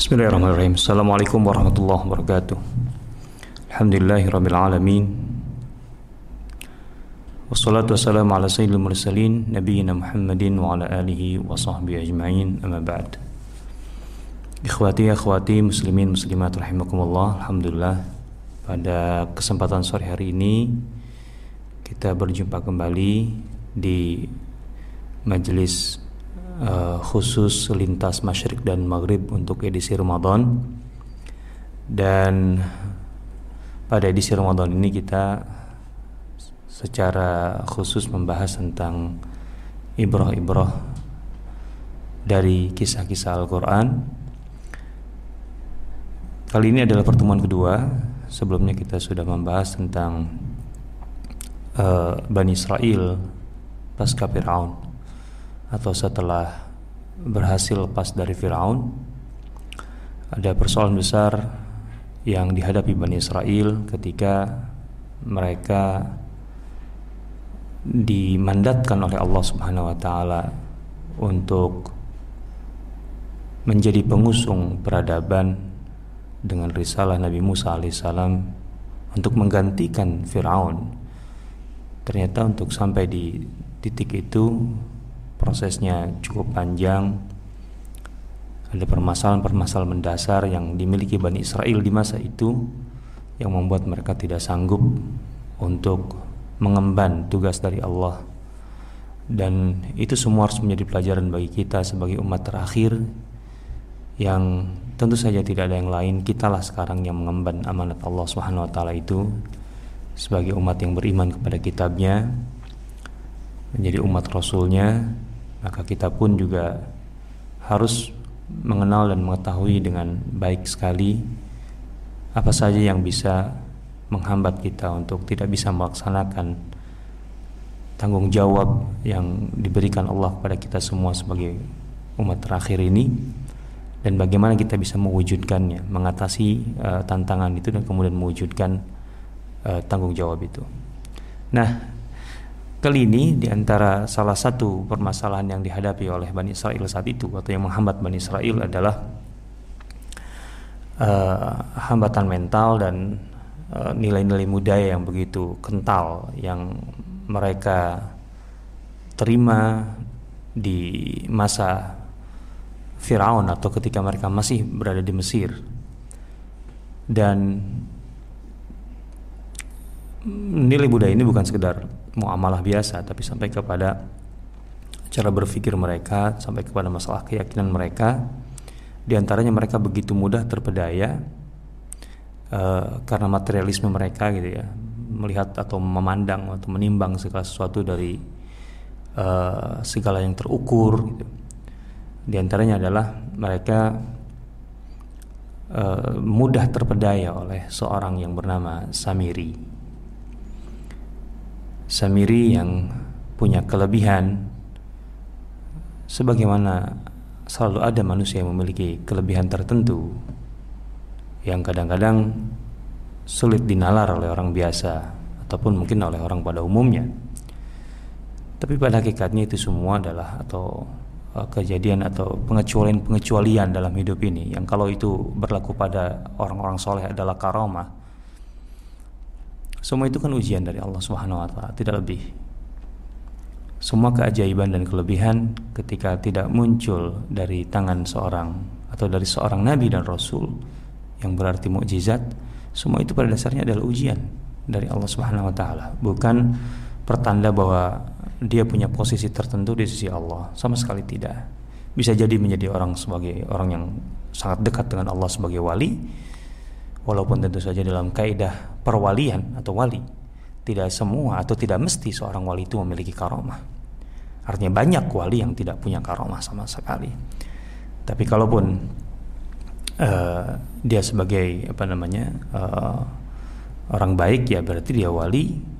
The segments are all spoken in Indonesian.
Bismillahirrahmanirrahim. Assalamualaikum warahmatullahi wabarakatuh. Alhamdulillahirrabbilalamin. Wassalatu wassalamu ala sayyidil mursalin Nabiina Muhammadin wa ala alihi wa sahbihi ajma'in Amma ba'd Ikhwati akhwati muslimin muslimat rahimakumullah Alhamdulillah Pada kesempatan sore hari ini Kita berjumpa kembali Di majelis uh, khusus lintas masyrik dan maghrib untuk edisi Ramadan. Dan pada edisi Ramadan ini kita secara khusus membahas tentang ibrah-ibrah dari kisah-kisah Al-Quran. Kali ini adalah pertemuan kedua. Sebelumnya kita sudah membahas tentang uh, Bani Israel pasca Fir'aun atau setelah berhasil lepas dari Firaun ada persoalan besar yang dihadapi Bani Israel ketika mereka dimandatkan oleh Allah Subhanahu wa taala untuk menjadi pengusung peradaban dengan risalah Nabi Musa alaihissalam untuk menggantikan Firaun. Ternyata untuk sampai di titik itu prosesnya cukup panjang. Ada permasalahan-permasalahan mendasar yang dimiliki Bani Israel di masa itu yang membuat mereka tidak sanggup untuk mengemban tugas dari Allah. Dan itu semua harus menjadi pelajaran bagi kita sebagai umat terakhir yang tentu saja tidak ada yang lain. Kitalah sekarang yang mengemban amanat Allah Subhanahu wa taala itu sebagai umat yang beriman kepada kitabnya menjadi umat rasulnya maka kita pun juga harus mengenal dan mengetahui dengan baik sekali apa saja yang bisa menghambat kita untuk tidak bisa melaksanakan tanggung jawab yang diberikan Allah kepada kita semua sebagai umat terakhir ini dan bagaimana kita bisa mewujudkannya, mengatasi uh, tantangan itu dan kemudian mewujudkan uh, tanggung jawab itu. Nah, Kali ini di antara salah satu permasalahan yang dihadapi oleh Bani Israel saat itu atau yang menghambat Bani Israel adalah uh, hambatan mental dan eh, nilai-nilai uh, budaya yang begitu kental yang mereka terima di masa Firaun atau ketika mereka masih berada di Mesir. Dan nilai budaya ini bukan sekedar muamalah biasa tapi sampai kepada cara berpikir mereka sampai kepada masalah keyakinan mereka. Di antaranya mereka begitu mudah terpedaya uh, karena materialisme mereka gitu ya. Melihat atau memandang atau menimbang segala sesuatu dari uh, segala yang terukur gitu. di antaranya adalah mereka uh, mudah terpedaya oleh seorang yang bernama Samiri Samiri yang punya kelebihan sebagaimana selalu ada manusia yang memiliki kelebihan tertentu yang kadang-kadang sulit dinalar oleh orang biasa ataupun mungkin oleh orang pada umumnya. Tapi pada hakikatnya itu semua adalah atau uh, kejadian atau pengecualian-pengecualian dalam hidup ini yang kalau itu berlaku pada orang-orang soleh adalah karomah semua itu kan ujian dari Allah Subhanahu wa taala, tidak lebih. Semua keajaiban dan kelebihan ketika tidak muncul dari tangan seorang atau dari seorang nabi dan rasul yang berarti mukjizat, semua itu pada dasarnya adalah ujian dari Allah Subhanahu wa taala, bukan pertanda bahwa dia punya posisi tertentu di sisi Allah, sama sekali tidak. Bisa jadi menjadi orang sebagai orang yang sangat dekat dengan Allah sebagai wali, walaupun tentu saja dalam kaidah perwalian atau wali tidak semua atau tidak mesti seorang wali itu memiliki karomah artinya banyak wali yang tidak punya karomah sama sekali tapi kalaupun uh, dia sebagai apa namanya uh, orang baik ya berarti dia wali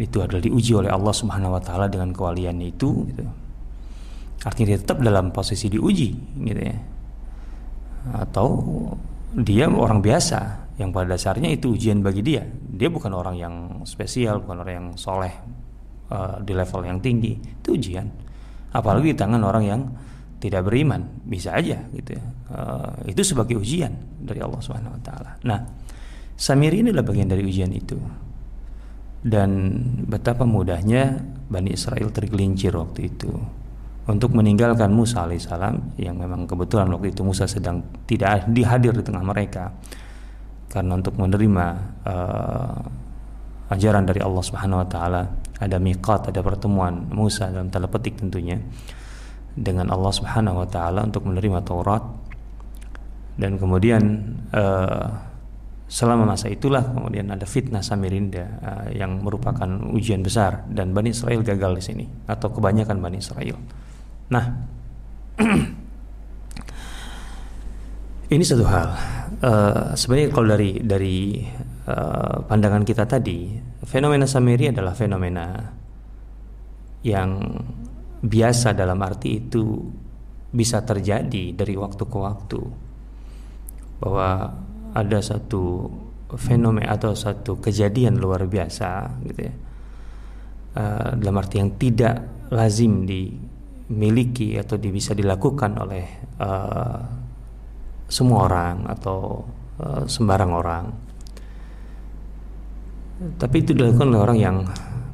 itu adalah diuji oleh Allah Subhanahu wa taala dengan kewaliannya itu gitu. Artinya dia tetap dalam posisi diuji gitu ya. Atau dia orang biasa yang pada dasarnya itu ujian bagi dia. Dia bukan orang yang spesial, bukan orang yang soleh uh, di level yang tinggi. Itu ujian. Apalagi di tangan orang yang tidak beriman bisa aja gitu ya uh, itu sebagai ujian dari Allah Subhanahu Wa Taala nah Samiri ini adalah bagian dari ujian itu dan betapa mudahnya Bani Israel tergelincir waktu itu untuk meninggalkan Musa alaihissalam yang memang kebetulan waktu itu Musa sedang tidak dihadir di tengah mereka. Karena untuk menerima uh, ajaran dari Allah Subhanahu wa taala ada miqat ada pertemuan Musa dalam tanda petik tentunya dengan Allah Subhanahu wa taala untuk menerima Taurat. Dan kemudian uh, selama masa itulah kemudian ada fitnah Samirinda uh, yang merupakan ujian besar. Dan Bani Israel gagal di sini atau kebanyakan Bani Israel. Nah, ini satu hal. Uh, sebenarnya kalau dari dari uh, pandangan kita tadi, fenomena Samiri adalah fenomena yang biasa dalam arti itu bisa terjadi dari waktu ke waktu bahwa ada satu fenomena atau satu kejadian luar biasa gitu ya uh, dalam arti yang tidak lazim dimiliki atau bisa dilakukan oleh uh, semua orang atau uh, sembarang orang. Tapi itu dilakukan oleh orang yang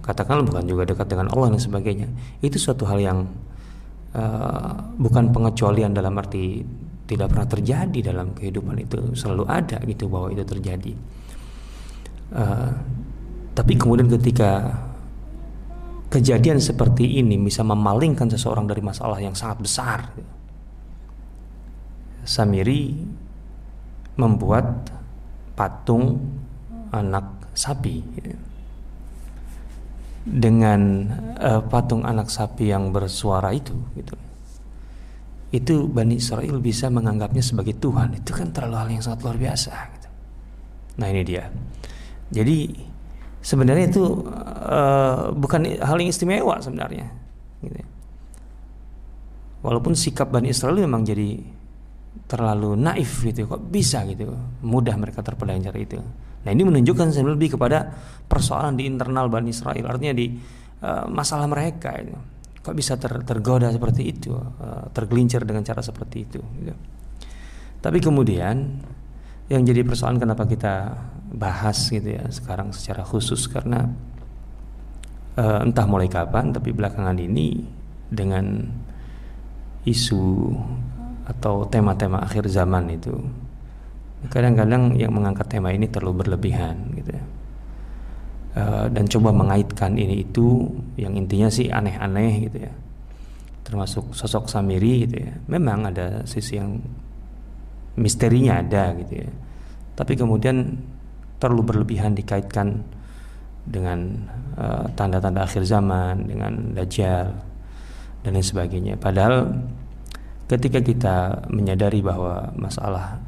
katakanlah bukan juga dekat dengan Allah dan sebagainya. Itu suatu hal yang uh, bukan pengecualian dalam arti tidak pernah terjadi dalam kehidupan itu. Selalu ada gitu bahwa itu terjadi. Uh, tapi kemudian ketika kejadian seperti ini bisa memalingkan seseorang dari masalah yang sangat besar. Samiri membuat patung anak sapi. Dengan uh, patung anak sapi yang bersuara itu gitu. Itu Bani Israel bisa menganggapnya sebagai Tuhan. Itu kan terlalu hal yang sangat luar biasa gitu. nah ini dia. Jadi sebenarnya itu uh, bukan hal yang istimewa sebenarnya gitu. walaupun sikap Bani Israel memang jadi terlalu naif gitu kok bisa gitu mudah mereka terpelancar itu Nah ini menunjukkan lebih kepada persoalan di internal Bani Israel, artinya di uh, masalah mereka itu. Kok bisa ter, tergoda seperti itu, uh, tergelincir dengan cara seperti itu. Gitu. Tapi kemudian yang jadi persoalan kenapa kita bahas gitu ya sekarang secara khusus. Karena uh, entah mulai kapan, tapi belakangan ini dengan isu atau tema-tema akhir zaman itu kadang-kadang yang mengangkat tema ini terlalu berlebihan gitu ya. Uh, dan coba mengaitkan ini itu yang intinya sih aneh-aneh gitu ya. Termasuk sosok Samiri gitu ya. Memang ada sisi yang misterinya ada gitu ya. Tapi kemudian terlalu berlebihan dikaitkan dengan eh, tanda-tanda uh, akhir zaman dengan dajjal dan lain sebagainya. Padahal ketika kita menyadari bahwa masalah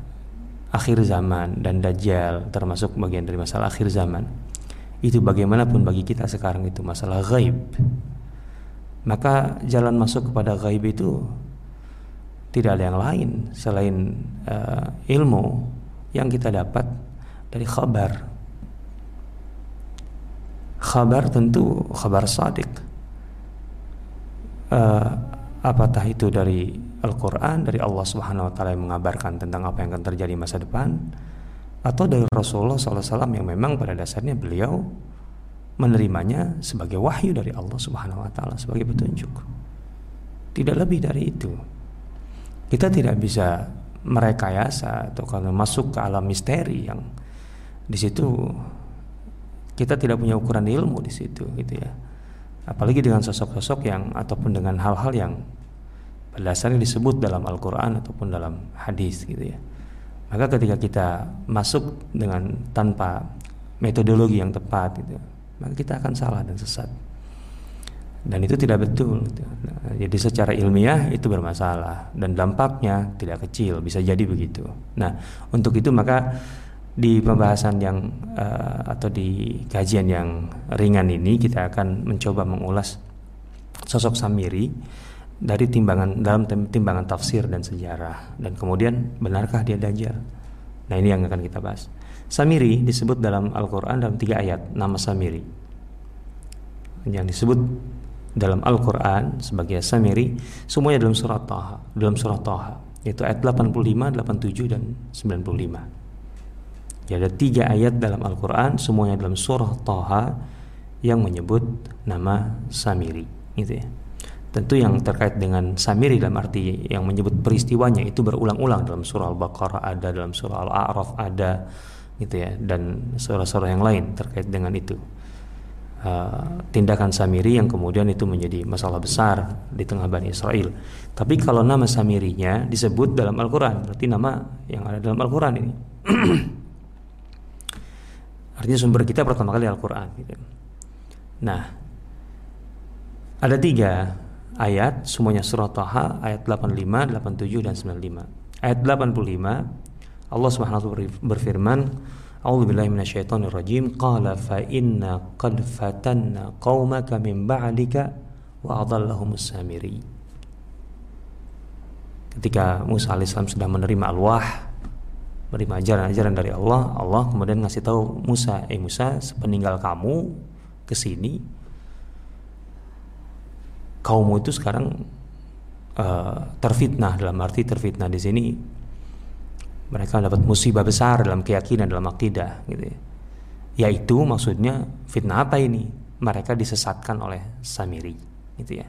akhir zaman dan dajjal termasuk bagian dari masalah akhir zaman itu bagaimanapun bagi kita sekarang itu masalah gaib maka jalan masuk kepada gaib itu tidak ada yang lain selain uh, ilmu yang kita dapat dari khabar. Khabar tentu khabar sadik uh, apatah itu dari Al-Quran dari Allah Subhanahu Wa Taala yang mengabarkan tentang apa yang akan terjadi masa depan atau dari Rasulullah SAW yang memang pada dasarnya beliau menerimanya sebagai wahyu dari Allah Subhanahu Wa Taala sebagai petunjuk. Tidak lebih dari itu. Kita tidak bisa merekayasa atau kalau masuk ke alam misteri yang di situ kita tidak punya ukuran ilmu di situ gitu ya. Apalagi dengan sosok-sosok yang ataupun dengan hal-hal yang dasarnya disebut dalam Al-Quran ataupun dalam hadis gitu ya. Maka ketika kita masuk dengan tanpa metodologi yang tepat gitu maka kita akan salah dan sesat. Dan itu tidak betul gitu. nah, jadi secara ilmiah itu bermasalah dan dampaknya tidak kecil bisa jadi begitu. Nah untuk itu maka di pembahasan yang uh, atau di kajian yang ringan ini kita akan mencoba mengulas sosok Samiri dari timbangan dalam timbangan tafsir dan sejarah. Dan kemudian benarkah dia dajjal nah ini yang akan kita bahas. Samiri disebut dalam Al-Quran dalam tiga ayat nama Samiri. Yang disebut dalam Al-Qur'an sebagai Samiri semuanya dalam surat Taha, dalam surat Taha yaitu ayat 85, 87 dan 95. Ya, ada tiga ayat dalam Al-Quran semuanya dalam surah Taha yang menyebut nama Samiri gitu ya. Tentu yang terkait dengan Samiri dalam arti yang menyebut peristiwanya itu berulang-ulang dalam surah Al-Baqarah ada, dalam surah Al-A'raf ada gitu ya dan surah-surah yang lain terkait dengan itu. Uh, tindakan Samiri yang kemudian itu menjadi masalah besar di tengah Bani Israel. Tapi kalau nama Samirinya disebut dalam Al-Quran, berarti nama yang ada dalam Al-Quran ini. Artinya sumber kita pertama kali Al-Quran. Gitu. Nah, ada tiga ayat semuanya surah Taha ayat 85, 87 dan 95. Ayat 85 Allah Subhanahu wa berfirman A'udzu billahi minasyaitonir rajim qala fa inna qad fatanna qaumaka min ba'dika wa adhallahumus samiri Ketika Musa alaihissalam sudah menerima al-wah menerima ajaran-ajaran dari Allah Allah kemudian ngasih tahu Musa eh Musa sepeninggal kamu ke sini kaummu itu sekarang uh, terfitnah dalam arti terfitnah di sini mereka dapat musibah besar dalam keyakinan dalam akidah gitu ya. Yaitu maksudnya fitnah apa ini? Mereka disesatkan oleh Samiri gitu ya.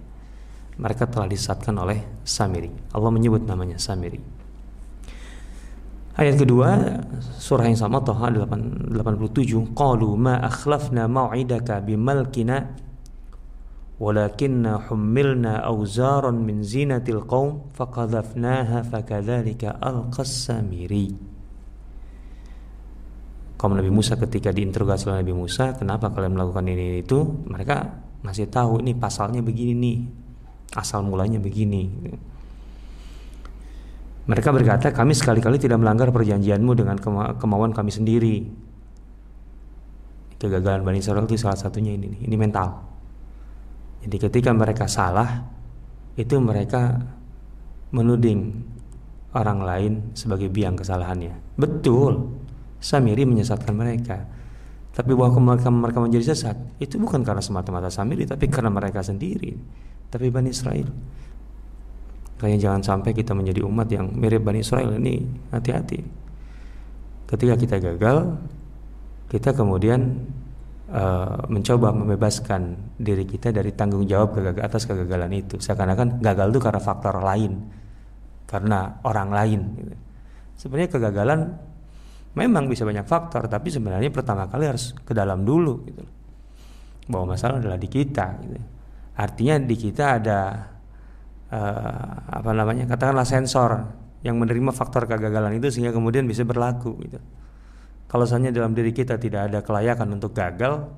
Mereka telah disesatkan oleh Samiri. Allah menyebut namanya Samiri. Ayat kedua surah yang sama Toha 87 qalu ma akhlafna mau'idaka bimalkina walakinna hummilna awzaran min zinatil qaum faqadhafnaha fakadzalika alqas samiri. Kaum Nabi Musa ketika diinterogasi oleh Nabi Musa kenapa kalian melakukan ini itu? Mereka masih tahu ini pasalnya begini nih asal mulanya begini mereka berkata kami sekali-kali tidak melanggar perjanjianmu dengan kemauan kami sendiri kegagalan Bani Israel itu salah satunya ini ini mental jadi ketika mereka salah itu mereka menuding orang lain sebagai biang kesalahannya. Betul, Samiri menyesatkan mereka. Tapi bahwa mereka, mereka menjadi sesat itu bukan karena semata-mata Samiri, tapi karena mereka sendiri. Tapi Bani Israel. Kayaknya jangan sampai kita menjadi umat yang mirip Bani Israel ini hati-hati. Ketika kita gagal, kita kemudian uh, mencoba membebaskan diri kita dari tanggung jawab kegagal atas kegagalan itu. Seakan-akan gagal itu karena faktor lain, karena orang lain. Gitu. Sebenarnya kegagalan memang bisa banyak faktor, tapi sebenarnya pertama kali harus ke dalam dulu. Gitu. Bahwa masalah adalah di kita. Gitu. Artinya di kita ada uh, apa namanya katakanlah sensor yang menerima faktor kegagalan itu sehingga kemudian bisa berlaku. Gitu kalau saja dalam diri kita tidak ada kelayakan untuk gagal,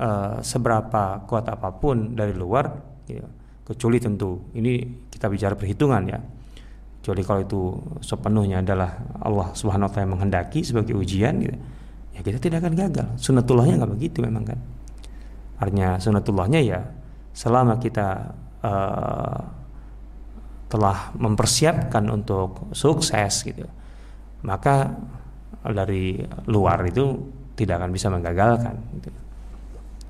uh, seberapa kuat apa pun dari luar, ya, kecuali tentu ini kita bicara perhitungan ya. Kecuali kalau itu sepenuhnya adalah Allah Subhanahu wa taala menghendaki sebagai ujian gitu. Ya kita tidak akan gagal. Sunatullahnya nggak begitu memang kan. Artinya sunatullahnya ya selama kita uh, telah mempersiapkan untuk sukses gitu. Maka dari luar itu tidak akan bisa menggagalkan gitu.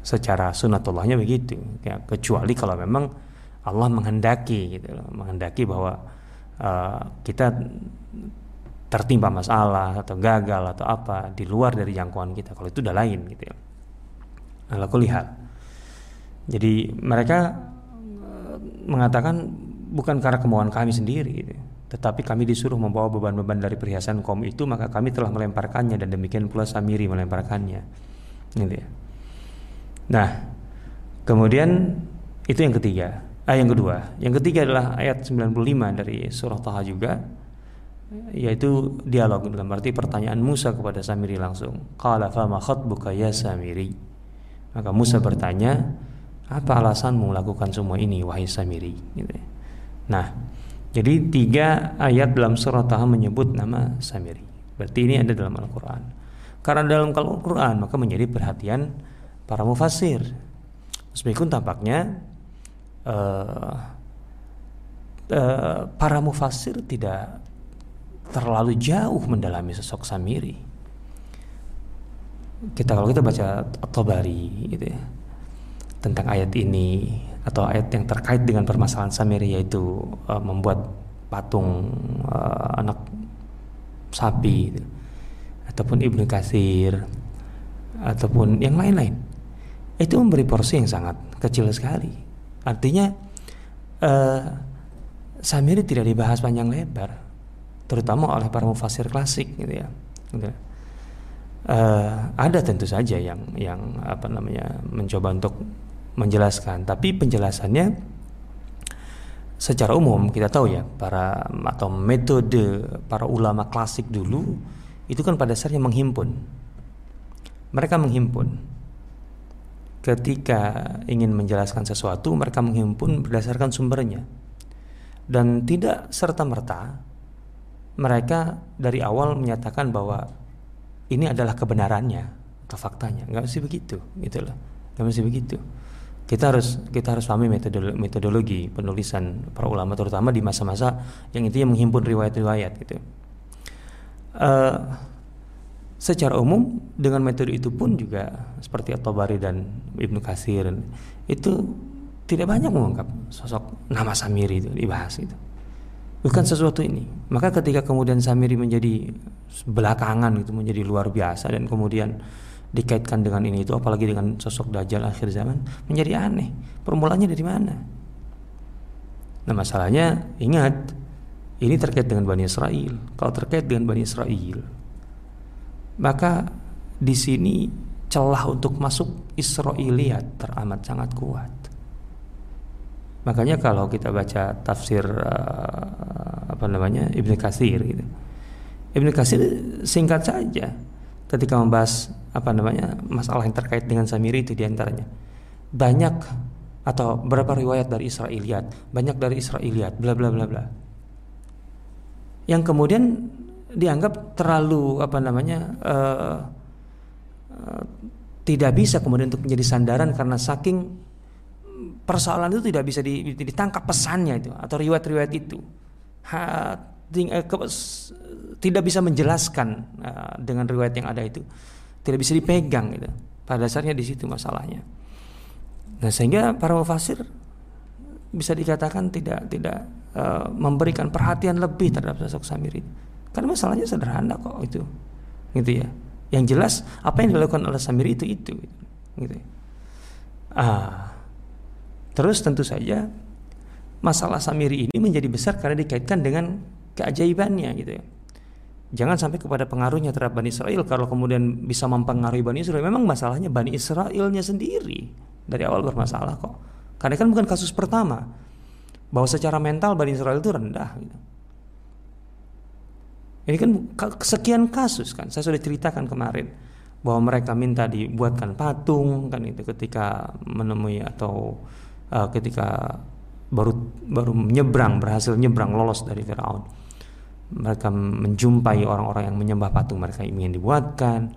secara sunatullahnya begitu ya, kecuali kalau memang Allah menghendaki gitu menghendaki bahwa uh, kita tertimpa masalah atau gagal atau apa di luar dari jangkauan kita kalau itu udah lain gitu ya ala lihat jadi mereka mengatakan bukan karena kemauan kami sendiri gitu tetapi kami disuruh membawa beban-beban dari perhiasan kaum itu maka kami telah melemparkannya dan demikian pula Samiri melemparkannya. Gitu ya. Nah kemudian itu yang ketiga. Ah, yang kedua. Yang ketiga adalah ayat 95 dari surah Taha juga yaitu dialog. Dalam arti pertanyaan Musa kepada Samiri langsung qala fama khatbuka ya Samiri? Maka Musa bertanya apa alasanmu melakukan semua ini wahai Samiri gitu ya. nah jadi tiga ayat dalam surah Taha menyebut nama Samiri. Berarti ini ada dalam Al-Quran. Karena dalam Al-Quran maka menjadi perhatian para mufasir. Meskipun tampaknya uh, uh, para mufasir tidak terlalu jauh mendalami sosok Samiri. Kita kalau kita baca At-Tabari gitu ya. Tentang ayat ini atau ayat yang terkait dengan permasalahan Samiri yaitu uh, membuat patung uh, anak sapi gitu. ataupun Ibnu Katsir ataupun yang lain-lain itu memberi porsi yang sangat kecil sekali artinya uh, Samiri tidak dibahas panjang lebar terutama oleh para mufasir klasik gitu ya gitu. Uh, ada tentu saja yang yang apa namanya mencoba untuk menjelaskan. Tapi penjelasannya secara umum kita tahu ya para atau metode para ulama klasik dulu itu kan pada dasarnya menghimpun. Mereka menghimpun. Ketika ingin menjelaskan sesuatu mereka menghimpun berdasarkan sumbernya. Dan tidak serta merta mereka dari awal menyatakan bahwa ini adalah kebenarannya atau faktanya. Nggak mesti begitu gitu loh. Nggak mesti begitu kita harus kita harus pahami metodologi, metodologi penulisan para ulama terutama di masa-masa yang itu yang menghimpun riwayat-riwayat gitu. Uh, secara umum dengan metode itu pun juga seperti At-Tabari dan Ibnu Katsir itu tidak banyak mengungkap sosok nama Samiri itu dibahas itu. Bukan sesuatu ini. Maka ketika kemudian Samiri menjadi belakangan itu menjadi luar biasa dan kemudian dikaitkan dengan ini itu apalagi dengan sosok dajjal akhir zaman menjadi aneh. Permulanya dari mana? Nah, masalahnya ingat ini terkait dengan Bani Israel. Kalau terkait dengan Bani Israel, maka di sini celah untuk masuk Israiliyat teramat sangat kuat. Makanya kalau kita baca tafsir uh, apa namanya Ibnu Katsir gitu. Ibnu Katsir singkat saja ketika membahas apa namanya masalah yang terkait dengan Samiri itu di antaranya. Banyak atau berapa riwayat dari Israiliyat banyak dari Israiliyat bla bla bla bla. Yang kemudian dianggap terlalu apa namanya uh, uh, tidak bisa kemudian untuk menjadi sandaran karena saking persoalan itu tidak bisa ditangkap pesannya itu atau riwayat-riwayat itu. Ha, Eh, tidak bisa menjelaskan uh, dengan riwayat yang ada itu tidak bisa dipegang gitu. pada dasarnya di situ masalahnya nah sehingga para mufasir bisa dikatakan tidak tidak uh, memberikan perhatian lebih terhadap sosok Samir itu karena masalahnya sederhana kok itu gitu ya yang jelas apa yang dilakukan oleh Samir itu itu gitu ya. ah terus tentu saja masalah Samiri ini menjadi besar karena dikaitkan dengan keajaibannya gitu ya. Jangan sampai kepada pengaruhnya terhadap Bani Israel kalau kemudian bisa mempengaruhi Bani Israel. Memang masalahnya Bani Israelnya sendiri dari awal bermasalah kok. Karena kan bukan kasus pertama bahwa secara mental Bani Israel itu rendah gitu. Ini kan sekian kasus kan. Saya sudah ceritakan kemarin bahwa mereka minta dibuatkan patung kan itu ketika menemui atau uh, ketika baru baru menyeberang berhasil menyeberang lolos dari Firaun mereka menjumpai orang-orang yang menyembah patung mereka ingin dibuatkan.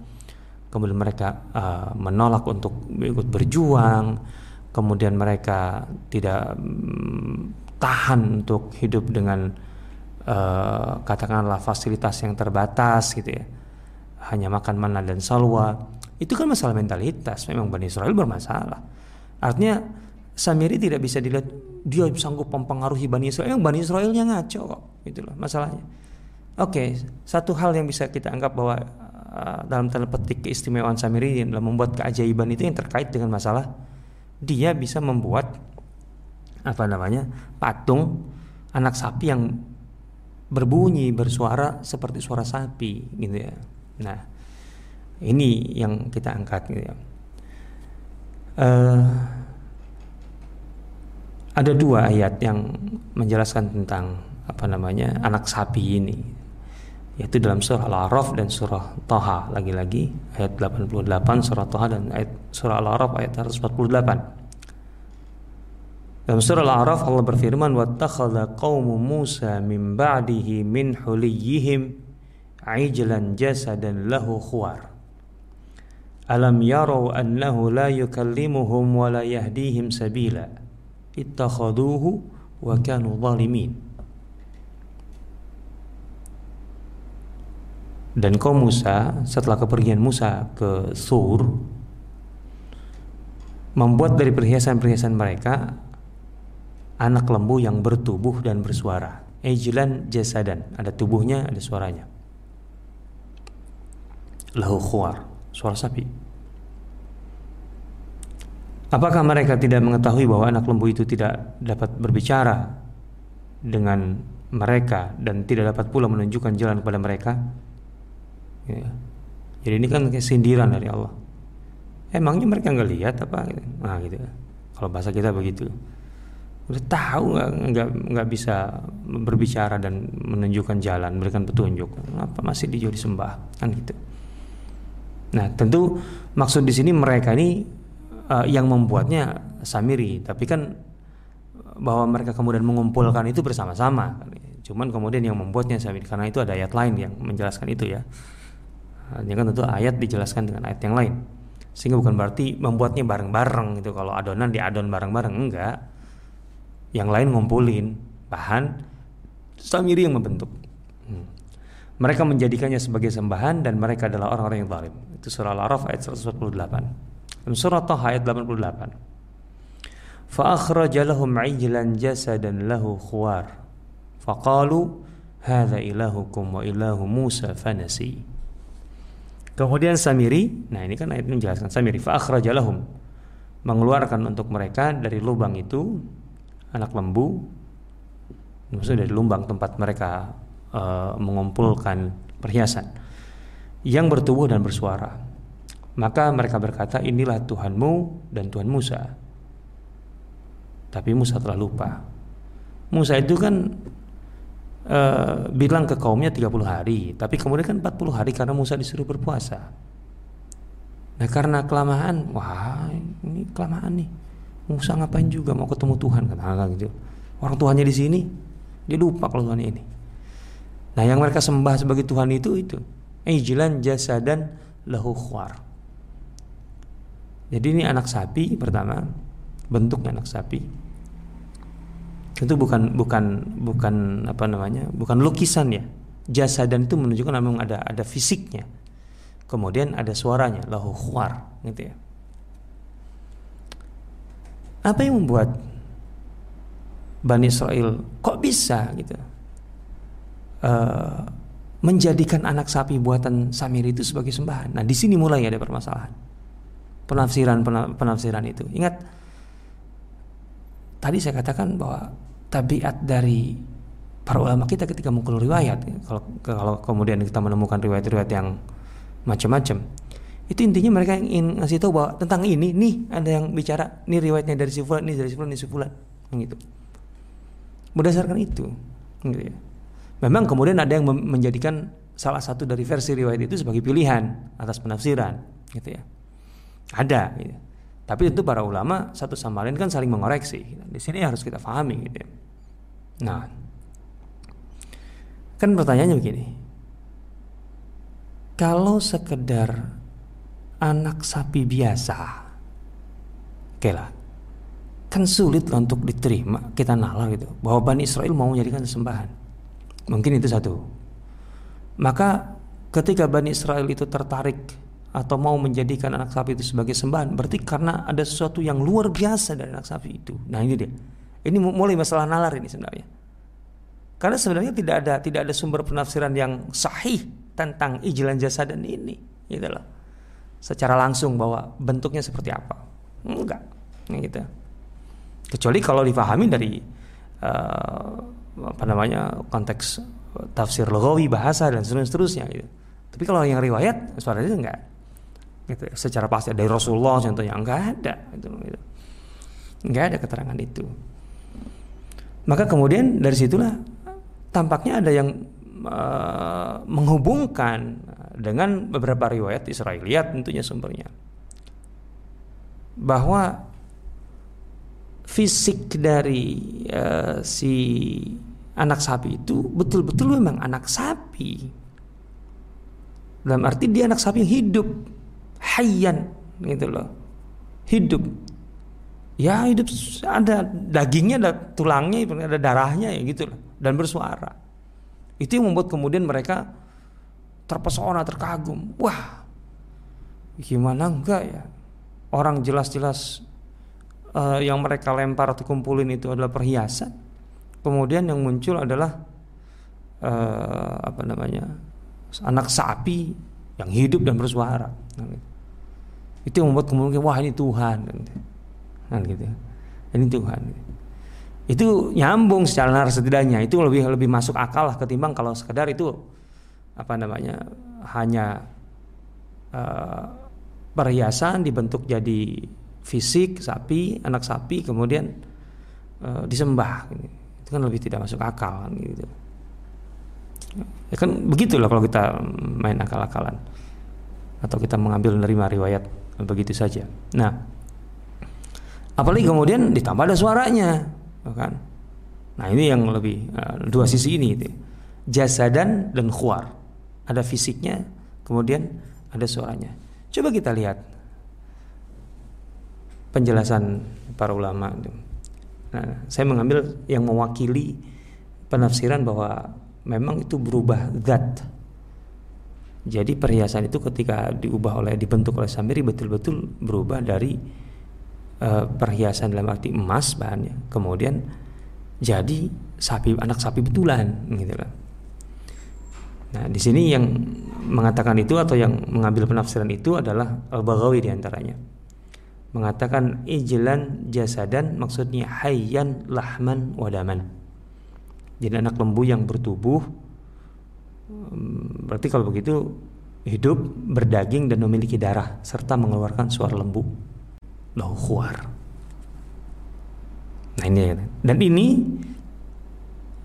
Kemudian mereka uh, menolak untuk ikut berjuang. Kemudian mereka tidak um, tahan untuk hidup dengan uh, katakanlah fasilitas yang terbatas gitu ya. Hanya makan mana dan salwa. Itu kan masalah mentalitas. Memang Bani Israel bermasalah. Artinya Samiri tidak bisa dilihat dia sanggup mempengaruhi Bani Israel. Yang Bani Israelnya ngaco kok, gitu loh masalahnya. Oke, okay, satu hal yang bisa kita anggap bahwa uh, dalam tanda petik keistimewaan Samiri dalam membuat keajaiban itu yang terkait dengan masalah dia bisa membuat apa namanya patung anak sapi yang berbunyi bersuara seperti suara sapi gitu ya. Nah, ini yang kita angkat gitu ya. Uh, ada dua ayat yang menjelaskan tentang apa namanya anak sapi ini. Yaitu dalam surah Al-A'raf dan surah Taha. Lagi-lagi ayat 88 surah Taha dan ayat surah Al-A'raf ayat 148 dalam surah Al-A'raf Allah berfirman wattakhadha qaumu Musa min ba'dihi min huliyihim ajlan jasadan lahu khuwar. Alam yarau annahu la yukallimuhum wa la yahdihim sabila ittakhaduhu wa kanu zalimin dan kaum Musa setelah kepergian Musa ke Sur membuat dari perhiasan-perhiasan mereka anak lembu yang bertubuh dan bersuara. Ejlan jasadan, ada tubuhnya, ada suaranya. Lahu khuar, suara sapi. Apakah mereka tidak mengetahui bahwa anak lembu itu tidak dapat berbicara dengan mereka dan tidak dapat pula menunjukkan jalan kepada mereka? Ya. Jadi ini kan kesindiran dari Allah. Emangnya mereka nggak lihat apa? Nah gitu. Kalau bahasa kita begitu udah tahu nggak nggak bisa berbicara dan menunjukkan jalan memberikan petunjuk apa masih dijauh disembah kan gitu nah tentu maksud di sini mereka ini uh, yang membuatnya samiri. Tapi kan bahwa mereka kemudian mengumpulkan itu bersama-sama. Cuman kemudian yang membuatnya samiri karena itu ada ayat lain yang menjelaskan itu ya. Ini kan tentu ayat dijelaskan dengan ayat yang lain. Sehingga bukan berarti membuatnya bareng-bareng gitu. Kalau adonan diadon bareng-bareng enggak. Yang lain ngumpulin bahan Samiri yang membentuk. Hmm. mereka menjadikannya sebagai sembahan dan mereka adalah orang-orang yang zalim. Itu surah Al-Araf ayat 148 dalam surah Taha ayat 88. Fa akhraja lahum ijlan jasadan lahu khuar. Faqalu hadza ilahukum wa ilahu Musa fanasi. Kemudian Samiri, nah ini kan ayat menjelaskan Samiri fa akhraja lahum mengeluarkan untuk mereka dari lubang itu anak lembu maksudnya dari lubang tempat mereka uh, mengumpulkan perhiasan yang bertubuh dan bersuara maka mereka berkata inilah Tuhanmu dan Tuhan Musa. Tapi Musa telah lupa. Musa itu kan uh, bilang ke kaumnya 30 hari tapi kemudian kan 40 hari karena Musa disuruh berpuasa. Nah karena kelamaan wah ini kelamaan nih. Musa ngapain juga mau ketemu Tuhan? Kata gitu. Orang Tuhannya di sini, dia lupa kalau Tuhan ini. Nah, yang mereka sembah sebagai Tuhan itu itu. Ijlan jasadan lahu khwar. Jadi ini anak sapi pertama, bentuknya anak sapi. Itu bukan bukan bukan apa namanya? Bukan lukisan ya. Jasadan itu menunjukkan memang ada ada fisiknya. Kemudian ada suaranya lahu khwar gitu ya. Apa yang membuat Bani Israel kok bisa gitu uh, menjadikan anak sapi buatan Samir itu sebagai sembahan? Nah di sini mulai ada permasalahan penafsiran penafsiran itu. Ingat tadi saya katakan bahwa tabiat dari para ulama kita ketika mengkulo riwayat kalau kalau kemudian kita menemukan riwayat-riwayat yang macam-macam itu intinya mereka ingin ngasih tahu bahwa tentang ini nih ada yang bicara nih riwayatnya dari si fulan, nih dari si fulan, nih si fulan, gitu. Berdasarkan itu, gitu ya. Memang kemudian ada yang menjadikan salah satu dari versi riwayat itu sebagai pilihan atas penafsiran, gitu ya. Ada, gitu. Tapi itu para ulama satu sama lain kan saling mengoreksi. Di sini harus kita pahami, gitu ya. Nah, kan pertanyaannya begini. Kalau sekedar anak sapi biasa. Oke lah. Kan sulit lah untuk diterima kita nalar gitu bahwa Bani Israel mau menjadikan sembahan. Mungkin itu satu. Maka ketika Bani Israel itu tertarik atau mau menjadikan anak sapi itu sebagai sembahan, berarti karena ada sesuatu yang luar biasa dari anak sapi itu. Nah ini dia. Ini mulai masalah nalar ini sebenarnya. Karena sebenarnya tidak ada tidak ada sumber penafsiran yang sahih tentang ijlan jasa dan ini, gitu loh secara langsung bahwa bentuknya seperti apa. Enggak, gitu. Kecuali kalau difahami dari uh, apa namanya konteks tafsir logawi bahasa dan seterusnya gitu. Tapi kalau yang riwayat sebenarnya enggak gitu secara pasti dari Rasulullah contohnya. Enggak ada gitu, gitu. enggak ada keterangan itu. Maka kemudian dari situlah tampaknya ada yang uh, menghubungkan dengan beberapa riwayat Israeliat tentunya sumbernya. Bahwa fisik dari uh, si anak sapi itu betul-betul memang anak sapi. Dalam arti dia anak sapi yang hidup hayyan gitu loh hidup ya hidup ada dagingnya ada tulangnya ada darahnya ya gitu loh dan bersuara itu yang membuat kemudian mereka terpesona, terkagum. Wah, gimana enggak ya? Orang jelas-jelas uh, yang mereka lempar atau kumpulin itu adalah perhiasan, kemudian yang muncul adalah uh, apa namanya anak sapi yang hidup dan bersuara. Itu yang membuat kemudian wah ini Tuhan. Kan gitu. Ini Tuhan. Itu nyambung secara naras setidaknya. Itu lebih lebih masuk akal lah ketimbang kalau sekedar itu apa namanya hanya uh, perhiasan dibentuk jadi fisik sapi anak sapi kemudian uh, disembah. Itu kan lebih tidak masuk akal kan, gitu. Ya kan begitulah kalau kita main akal-akalan. Atau kita mengambil menerima riwayat begitu saja. Nah apalagi kemudian ditambah ada suaranya kan? Nah ini yang lebih uh, dua sisi ini itu. Jasadan dan khuar. Ada fisiknya kemudian ada suaranya. Coba kita lihat penjelasan para ulama nah saya mengambil yang mewakili penafsiran bahwa memang itu berubah zat. Jadi perhiasan itu ketika diubah oleh dibentuk oleh Samiri betul-betul berubah dari uh, perhiasan dalam arti emas bahannya, kemudian jadi sapi anak sapi betulan gitu kan. Nah, di sini yang mengatakan itu atau yang mengambil penafsiran itu adalah Al-Baghawi di antaranya. Mengatakan ijlan jasadan maksudnya hayyan lahman wadaman jadi anak lembu yang bertubuh berarti kalau begitu hidup berdaging dan memiliki darah serta mengeluarkan suara lembu. Lahu khuar. Nah ini dan ini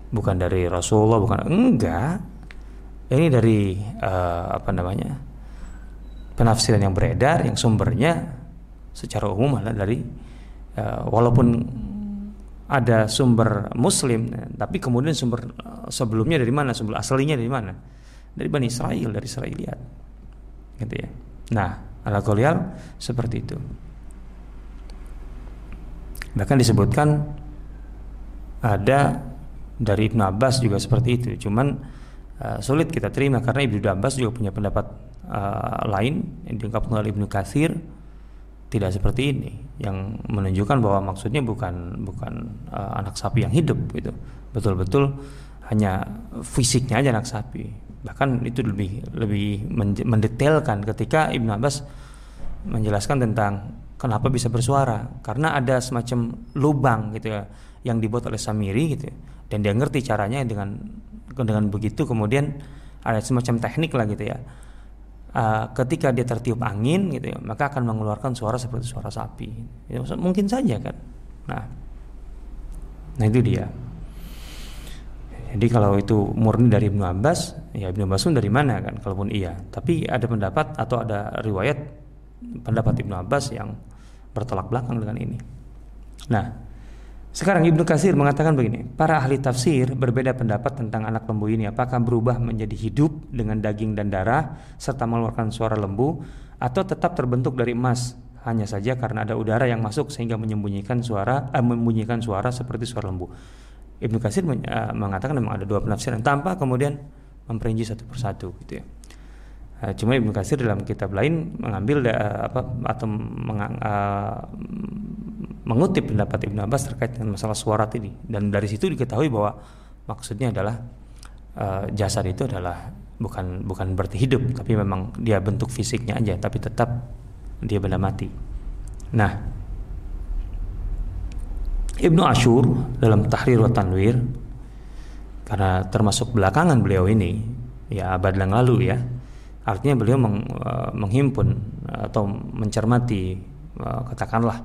bukan dari Rasulullah bukan enggak. Ini dari uh, apa namanya penafsiran yang beredar yang sumbernya secara umum adalah dari uh, walaupun ada sumber muslim tapi kemudian sumber eh, sebelumnya dari mana sumber aslinya dari mana dari Bani Israel dari Israeliat. Gitu ya. Nah ala golial seperti itu. Bahkan disebutkan ada dari Ibnu Abbas juga seperti itu. Cuman uh, sulit kita terima karena Ibnu Abbas juga punya pendapat uh, lain yang diungkapkan oleh Ibnu Katsir tidak seperti ini yang menunjukkan bahwa maksudnya bukan bukan uh, anak sapi yang hidup gitu. Betul-betul hanya fisiknya aja anak sapi bahkan itu lebih lebih mendetailkan ketika Ibnu Abbas menjelaskan tentang kenapa bisa bersuara karena ada semacam lubang gitu ya yang dibuat oleh Samiri gitu ya. dan dia ngerti caranya dengan dengan begitu kemudian ada semacam teknik lah gitu ya uh, ketika dia tertiup angin gitu ya, maka akan mengeluarkan suara seperti suara sapi. Ya, mungkin saja kan. Nah, nah itu dia. Jadi kalau itu murni dari Ibnu Abbas, ya Ibnu pun dari mana kan? Kalaupun iya, tapi ada pendapat atau ada riwayat pendapat Ibnu Abbas yang bertolak belakang dengan ini. Nah, sekarang Ibnu Kasir mengatakan begini, para ahli tafsir berbeda pendapat tentang anak lembu ini apakah berubah menjadi hidup dengan daging dan darah serta mengeluarkan suara lembu atau tetap terbentuk dari emas hanya saja karena ada udara yang masuk sehingga menyembunyikan suara eh, menyembunyikan suara seperti suara lembu. Ibnu Kasir uh, mengatakan memang ada dua penafsiran tanpa kemudian memperinci satu persatu gitu ya. Uh, cuma Ibnu Kasir dalam kitab lain mengambil uh, apa atau mengang, uh, mengutip pendapat Ibnu Abbas terkait dengan masalah suara ini dan dari situ diketahui bahwa maksudnya adalah uh, jasad itu adalah bukan bukan berarti hidup tapi memang dia bentuk fisiknya aja tapi tetap dia benda mati. Nah, Ibnu Ashur dalam Tahrir wa Tanwir karena termasuk belakangan beliau ini ya abad yang lalu ya artinya beliau meng, uh, menghimpun atau mencermati uh, katakanlah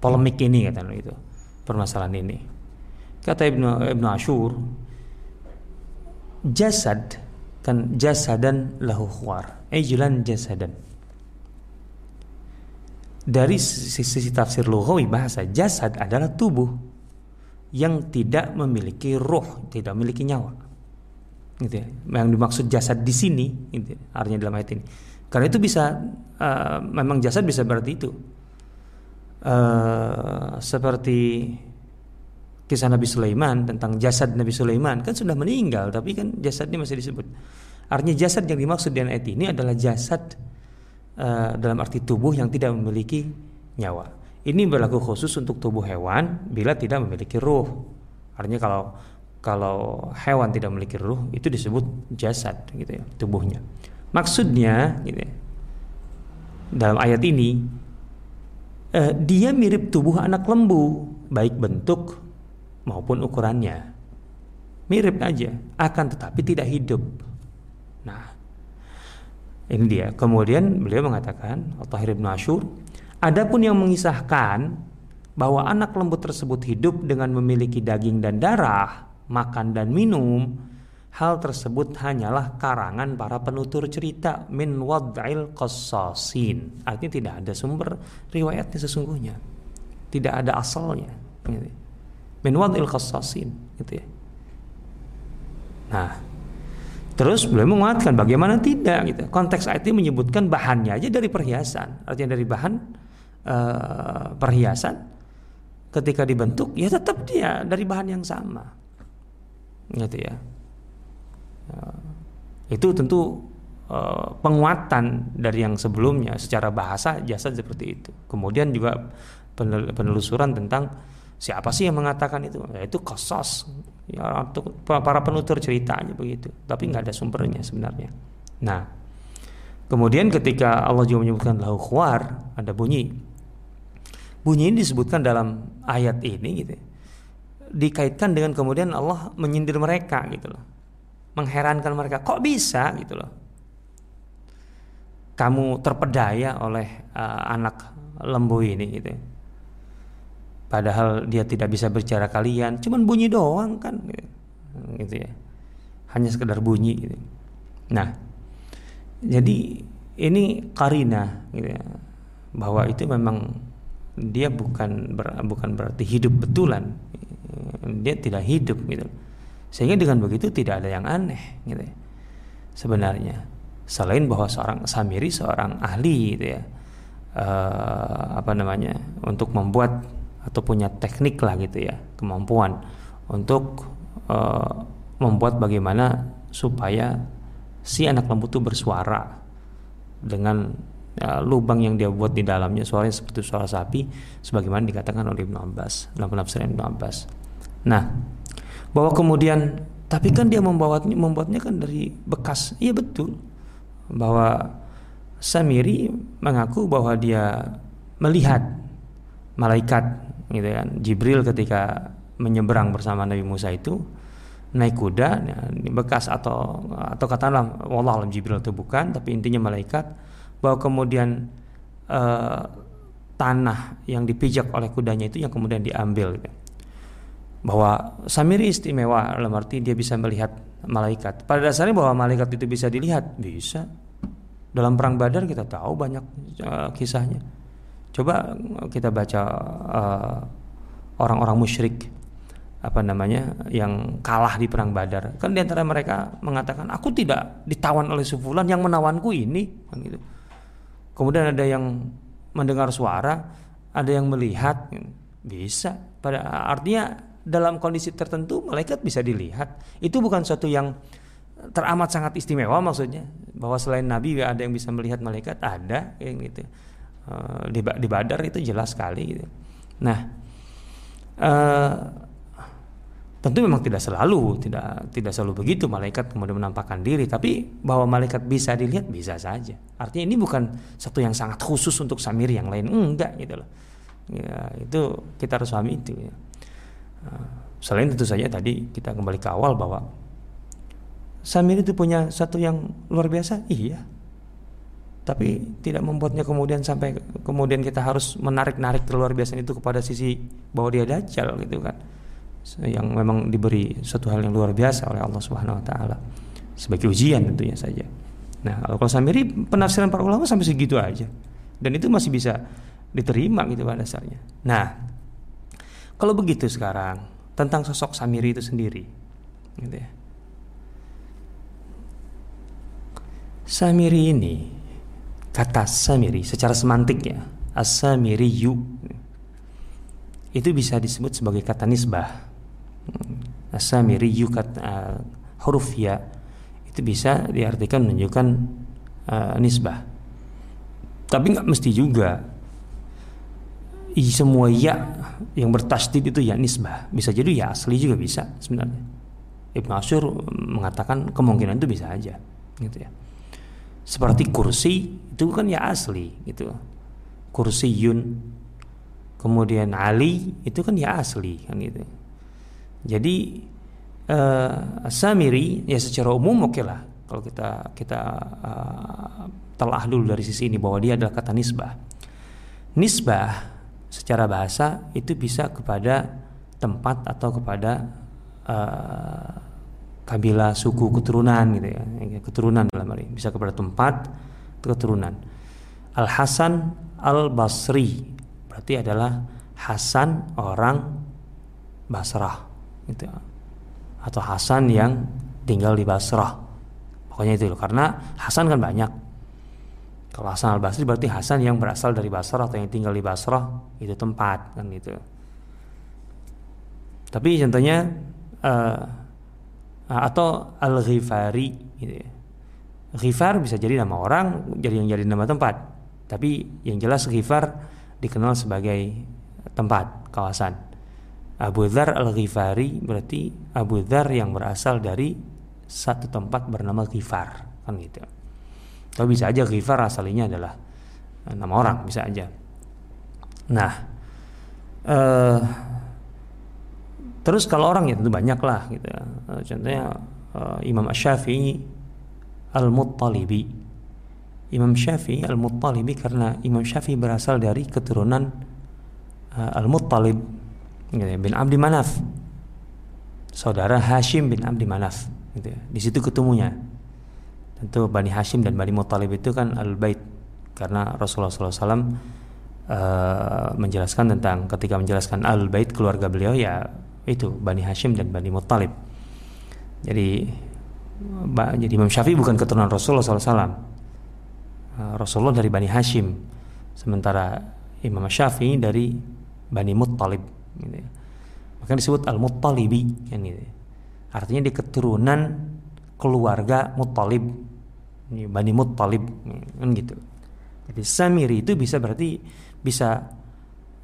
polemik ini kata itu permasalahan ini. Kata Ibnu Ibnu Ashur jasad kan jasadan lahu khwar ejlan jasadan. Dari sisi tafsir lughawi bahasa jasad adalah tubuh yang tidak memiliki roh, tidak memiliki nyawa. Gitu ya. Yang dimaksud jasad di sini, gitu, artinya dalam ayat ini. Karena itu bisa uh, memang jasad bisa berarti itu uh, seperti kisah Nabi Sulaiman tentang jasad Nabi Sulaiman kan sudah meninggal tapi kan jasadnya masih disebut. Artinya jasad yang dimaksud dengan ayat ini adalah jasad uh, dalam arti tubuh yang tidak memiliki nyawa. Ini berlaku khusus untuk tubuh hewan bila tidak memiliki ruh. Artinya kalau kalau hewan tidak memiliki ruh itu disebut jasad gitu ya, tubuhnya. Maksudnya gitu ya, dalam ayat ini eh, dia mirip tubuh anak lembu baik bentuk maupun ukurannya. Mirip aja, akan tetapi tidak hidup. Nah, ini dia. Kemudian beliau mengatakan, Al-Tahir bin Ashur, Adapun yang mengisahkan bahwa anak lembut tersebut hidup dengan memiliki daging dan darah, makan dan minum, hal tersebut hanyalah karangan para penutur cerita min wad'il qassasin. Artinya tidak ada sumber riwayatnya sesungguhnya. Tidak ada asalnya. Gitu. Min wad'il qassasin gitu ya. Nah, Terus beliau menguatkan bagaimana tidak gitu. Konteks ayat menyebutkan bahannya aja dari perhiasan. Artinya dari bahan uh, perhiasan ketika dibentuk ya tetap dia dari bahan yang sama. Gitu ya. Uh, itu tentu uh, penguatan dari yang sebelumnya secara bahasa jasa seperti itu. Kemudian juga penelusuran tentang siapa sih yang mengatakan itu? Ya itu kosos. Ya para penutur ceritanya begitu. Tapi nggak ada sumbernya sebenarnya. Nah kemudian ketika Allah juga menyebutkan lahu khwar ada bunyi bunyi ini disebutkan dalam ayat ini gitu dikaitkan dengan kemudian Allah menyindir mereka gitu loh. Mengherankan mereka. Kok bisa gitu loh? Kamu terpedaya oleh uh, anak lembu ini gitu padahal dia tidak bisa bicara kalian. Cuman bunyi doang kan gitu, gitu ya. Hanya sekedar bunyi gitu. Nah jadi ini karina gitu ya. Bahwa itu memang dia bukan ber, bukan berarti hidup betulan. Dia tidak hidup gitu. Sehingga dengan begitu tidak ada yang aneh gitu ya. sebenarnya. Selain bahwa seorang Samiri seorang ahli gitu ya. Uh, apa namanya? Untuk membuat atau punya teknik lah gitu ya. Kemampuan untuk uh, membuat bagaimana supaya si anak lembu itu bersuara dengan ya, lubang yang dia buat di dalamnya suaranya seperti suara sapi sebagaimana dikatakan oleh Ibnu Abbas dalam penafsiran Ibnu Abbas. Nah, bahwa kemudian tapi kan dia membuatnya membuatnya kan dari bekas. Iya betul. Bahwa Samiri mengaku bahwa dia melihat malaikat gitu kan Jibril ketika menyeberang bersama Nabi Musa itu naik kuda ya, bekas atau atau katakanlah Allah alam Jibril itu bukan tapi intinya malaikat bahwa kemudian uh, tanah yang dipijak oleh kudanya itu yang kemudian diambil gitu. bahwa Samiri istimewa dalam arti dia bisa melihat malaikat. Pada dasarnya bahwa malaikat itu bisa dilihat bisa. Dalam perang Badar kita tahu banyak uh, kisahnya. Coba kita baca uh, orang-orang musyrik apa namanya yang kalah di perang Badar. Kan di antara mereka mengatakan aku tidak ditawan oleh sebulan yang menawanku ini. Kan gitu kemudian ada yang mendengar suara, ada yang melihat, bisa. Pada artinya dalam kondisi tertentu malaikat bisa dilihat. Itu bukan suatu yang teramat sangat istimewa maksudnya bahwa selain Nabi ada yang bisa melihat malaikat ada yang gitu eh, di, di Badar itu jelas sekali gitu. Nah, uh, Tentu memang tidak selalu, tidak tidak selalu begitu malaikat kemudian menampakkan diri, tapi bahwa malaikat bisa dilihat bisa saja. Artinya ini bukan satu yang sangat khusus untuk samir yang lain, enggak gitu loh. Ya, itu kita harus pahami itu. Ya. Nah, selain tentu saja tadi kita kembali ke awal bahwa samir itu punya satu yang luar biasa, iya. Tapi tidak membuatnya kemudian sampai kemudian kita harus menarik-narik luar biasa itu kepada sisi bahwa dia dajjal gitu kan yang memang diberi suatu hal yang luar biasa oleh Allah Subhanahu wa taala sebagai ujian tentunya saja. Nah, kalau samiri penafsiran para ulama sampai segitu aja. Dan itu masih bisa diterima gitu pada dasarnya. Nah, kalau begitu sekarang tentang sosok Samiri itu sendiri gitu ya. Samiri ini kata Samiri secara semantik ya, as-samiriyu itu bisa disebut sebagai kata nisbah asamiri yukat uh, huruf ya itu bisa diartikan menunjukkan uh, nisbah. Tapi nggak mesti juga. Semua ya yang bertasdid itu ya nisbah. Bisa jadi ya asli juga bisa sebenarnya. Ibnu Asyur mengatakan kemungkinan itu bisa aja gitu ya. Seperti kursi itu kan ya asli gitu. Kursi yun kemudian Ali itu kan ya asli kan gitu jadi uh, Samiri ya secara umum oke okay lah kalau kita kita uh, telah dulu dari sisi ini bahwa dia adalah kata nisbah. Nisbah secara bahasa itu bisa kepada tempat atau kepada uh, kabilah suku keturunan gitu ya keturunan dalam hal ini bisa kepada tempat keturunan. Al Hasan Al Basri berarti adalah Hasan orang Basrah gitu atau Hasan yang tinggal di Basrah pokoknya itu loh karena Hasan kan banyak kalau Hasan al Basri berarti Hasan yang berasal dari Basrah atau yang tinggal di Basrah itu tempat kan gitu. Tapi contohnya uh, atau al Ghifari gitu ya. Ghifar bisa jadi nama orang, jadi yang jadi nama tempat. Tapi yang jelas Ghifar dikenal sebagai tempat, kawasan. Abu Dhar al-Ghifari berarti Abu Dhar yang berasal dari satu tempat bernama Ghifar kan gitu. Atau bisa aja Ghifar asalinya adalah eh, nama orang, bisa aja. Nah, eh, terus kalau orang ya tentu banyak lah gitu. Ya. Eh, contohnya eh, Imam Ash-Syafi'i Al-Muttalibi. Imam Syafi'i Al-Muttalibi karena Imam Syafi'i berasal dari keturunan uh, Al-Muttalib gitu ya, bin Abdi Manaf. Saudara Hashim bin Abdi Manaf gitu ya. Di situ ketemunya. Tentu Bani Hashim dan Bani Muttalib itu kan al-bait. Karena Rasulullah SAW uh, eh, menjelaskan tentang ketika menjelaskan al-bait keluarga beliau ya itu Bani Hashim dan Bani Muttalib. Jadi jadi Imam Syafi'i bukan keturunan Rasulullah SAW eh, Rasulullah dari Bani Hashim. Sementara Imam Syafi'i dari Bani Muttalib gitu ya. maka disebut al-Muttalibi kan gitu. artinya di keturunan keluarga Muttalib ini Bani Muttalib kan gitu. Jadi Samiri itu bisa berarti bisa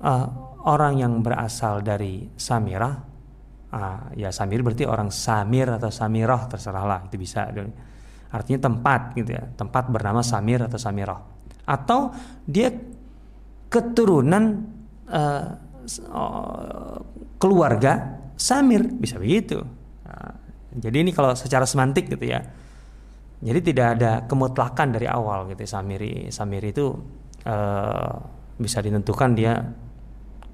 uh, orang yang berasal dari Samirah uh, ya Samir berarti orang Samir atau Samirah terserahlah itu bisa artinya tempat gitu ya tempat bernama Samir atau Samirah atau dia keturunan uh, keluarga Samir bisa begitu nah, jadi ini kalau secara semantik gitu ya jadi tidak ada kemutlakan dari awal gitu Samiri. Samiri itu uh, bisa ditentukan dia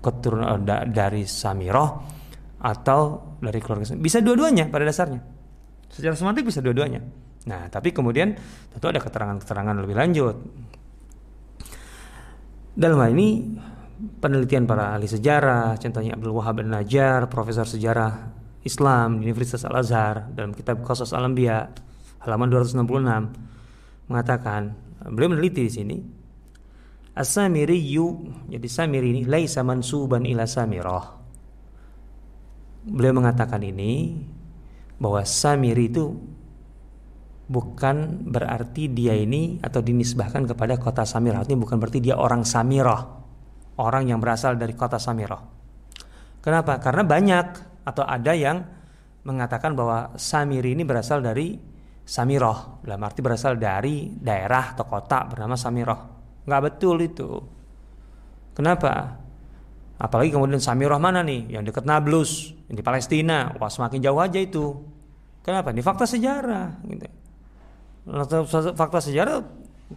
keturunan uh, da, dari Samiroh atau dari keluarga bisa dua-duanya pada dasarnya. Secara semantik bisa dua-duanya. Nah, tapi kemudian tentu ada keterangan-keterangan lebih lanjut. Dalam hal ini penelitian para ahli sejarah, contohnya Abdul Wahab bin Najjar, profesor sejarah Islam di Universitas Al Azhar dalam kitab Qasas Al-Anbiya halaman 266 mengatakan beliau meneliti di sini As-Samiriyu jadi Samiri ini laisa mansuban ila Samirah. Beliau mengatakan ini bahwa Samiri itu bukan berarti dia ini atau dinisbahkan kepada kota Samirah. Ini bukan berarti dia orang Samirah. Orang yang berasal dari kota Samirah. Kenapa? Karena banyak atau ada yang mengatakan bahwa Samiri ini berasal dari Samiroh dalam arti berasal dari daerah atau kota bernama Samiroh nggak betul itu. Kenapa? Apalagi kemudian Samiroh mana nih? Yang dekat Nablus yang di Palestina. Wah semakin jauh aja itu. Kenapa? Ini fakta sejarah gitu. Fakta sejarah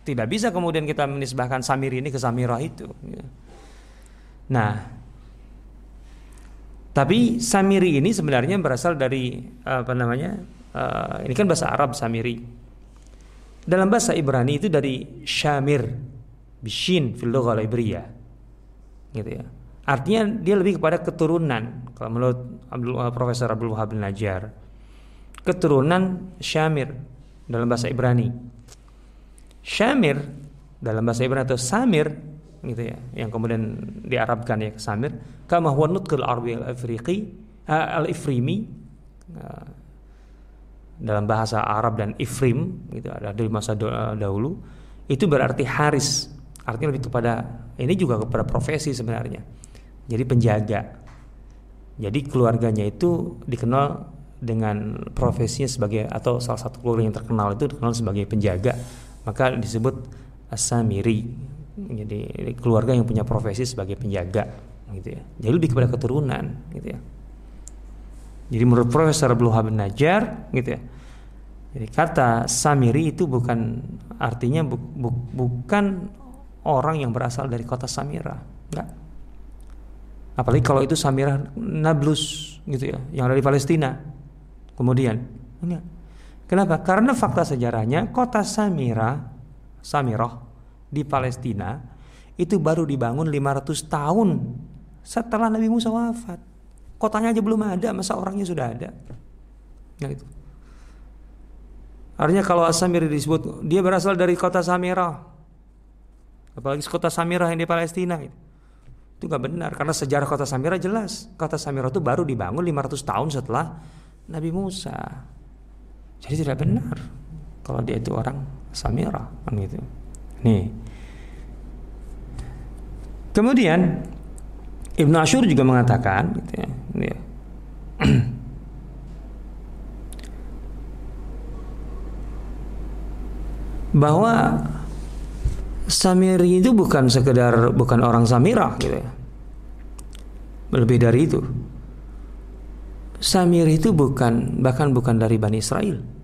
tidak bisa kemudian kita menisbahkan Samir ini ke Samiroh itu gitu. Nah tapi Samiri ini sebenarnya berasal dari apa namanya uh, ini kan bahasa Arab Samiri. Dalam bahasa Ibrani itu dari Syamir bishin fil ibriyah. Gitu ya. Artinya dia lebih kepada keturunan kalau menurut Abdul, uh, Profesor Abdul Wahab Najjar. Keturunan Syamir dalam bahasa Ibrani. Syamir dalam bahasa Ibrani atau Samir gitu ya yang kemudian diarabkan ya Samir kama huwa nutqul arabi al-afriqi uh, al-ifrimi. Uh, dalam bahasa Arab dan Ifrim gitu ada dari masa dahulu itu berarti Haris. Artinya lebih kepada ini juga kepada profesi sebenarnya. Jadi penjaga. Jadi keluarganya itu dikenal dengan profesinya sebagai atau salah satu keluarga yang terkenal itu dikenal sebagai penjaga. Maka disebut asamiri jadi keluarga yang punya profesi sebagai penjaga gitu ya jadi lebih kepada keturunan gitu ya jadi menurut Profesor Abdul bin Najjar gitu ya jadi kata Samiri itu bukan artinya bu, bu, bukan orang yang berasal dari kota Samira, enggak. Apalagi kalau itu Samira Nablus gitu ya, yang dari Palestina. Kemudian, enggak. Kenapa? Karena fakta sejarahnya kota Samira, Samirah di Palestina itu baru dibangun 500 tahun setelah Nabi Musa wafat. Kotanya aja belum ada, masa orangnya sudah ada. Nah itu. Artinya kalau Asamiri disebut dia berasal dari kota Samirah. Apalagi kota Samirah yang di Palestina gitu. Itu gak benar karena sejarah kota Samirah jelas. Kota Samirah itu baru dibangun 500 tahun setelah Nabi Musa. Jadi tidak benar kalau dia itu orang Samirah kan gitu. Nih. Kemudian Ibnu Ashur juga mengatakan gitu ya. ya. bahwa Samiri itu bukan sekedar bukan orang Samirah gitu ya. Lebih dari itu. Samiri itu bukan bahkan bukan dari Bani Israel.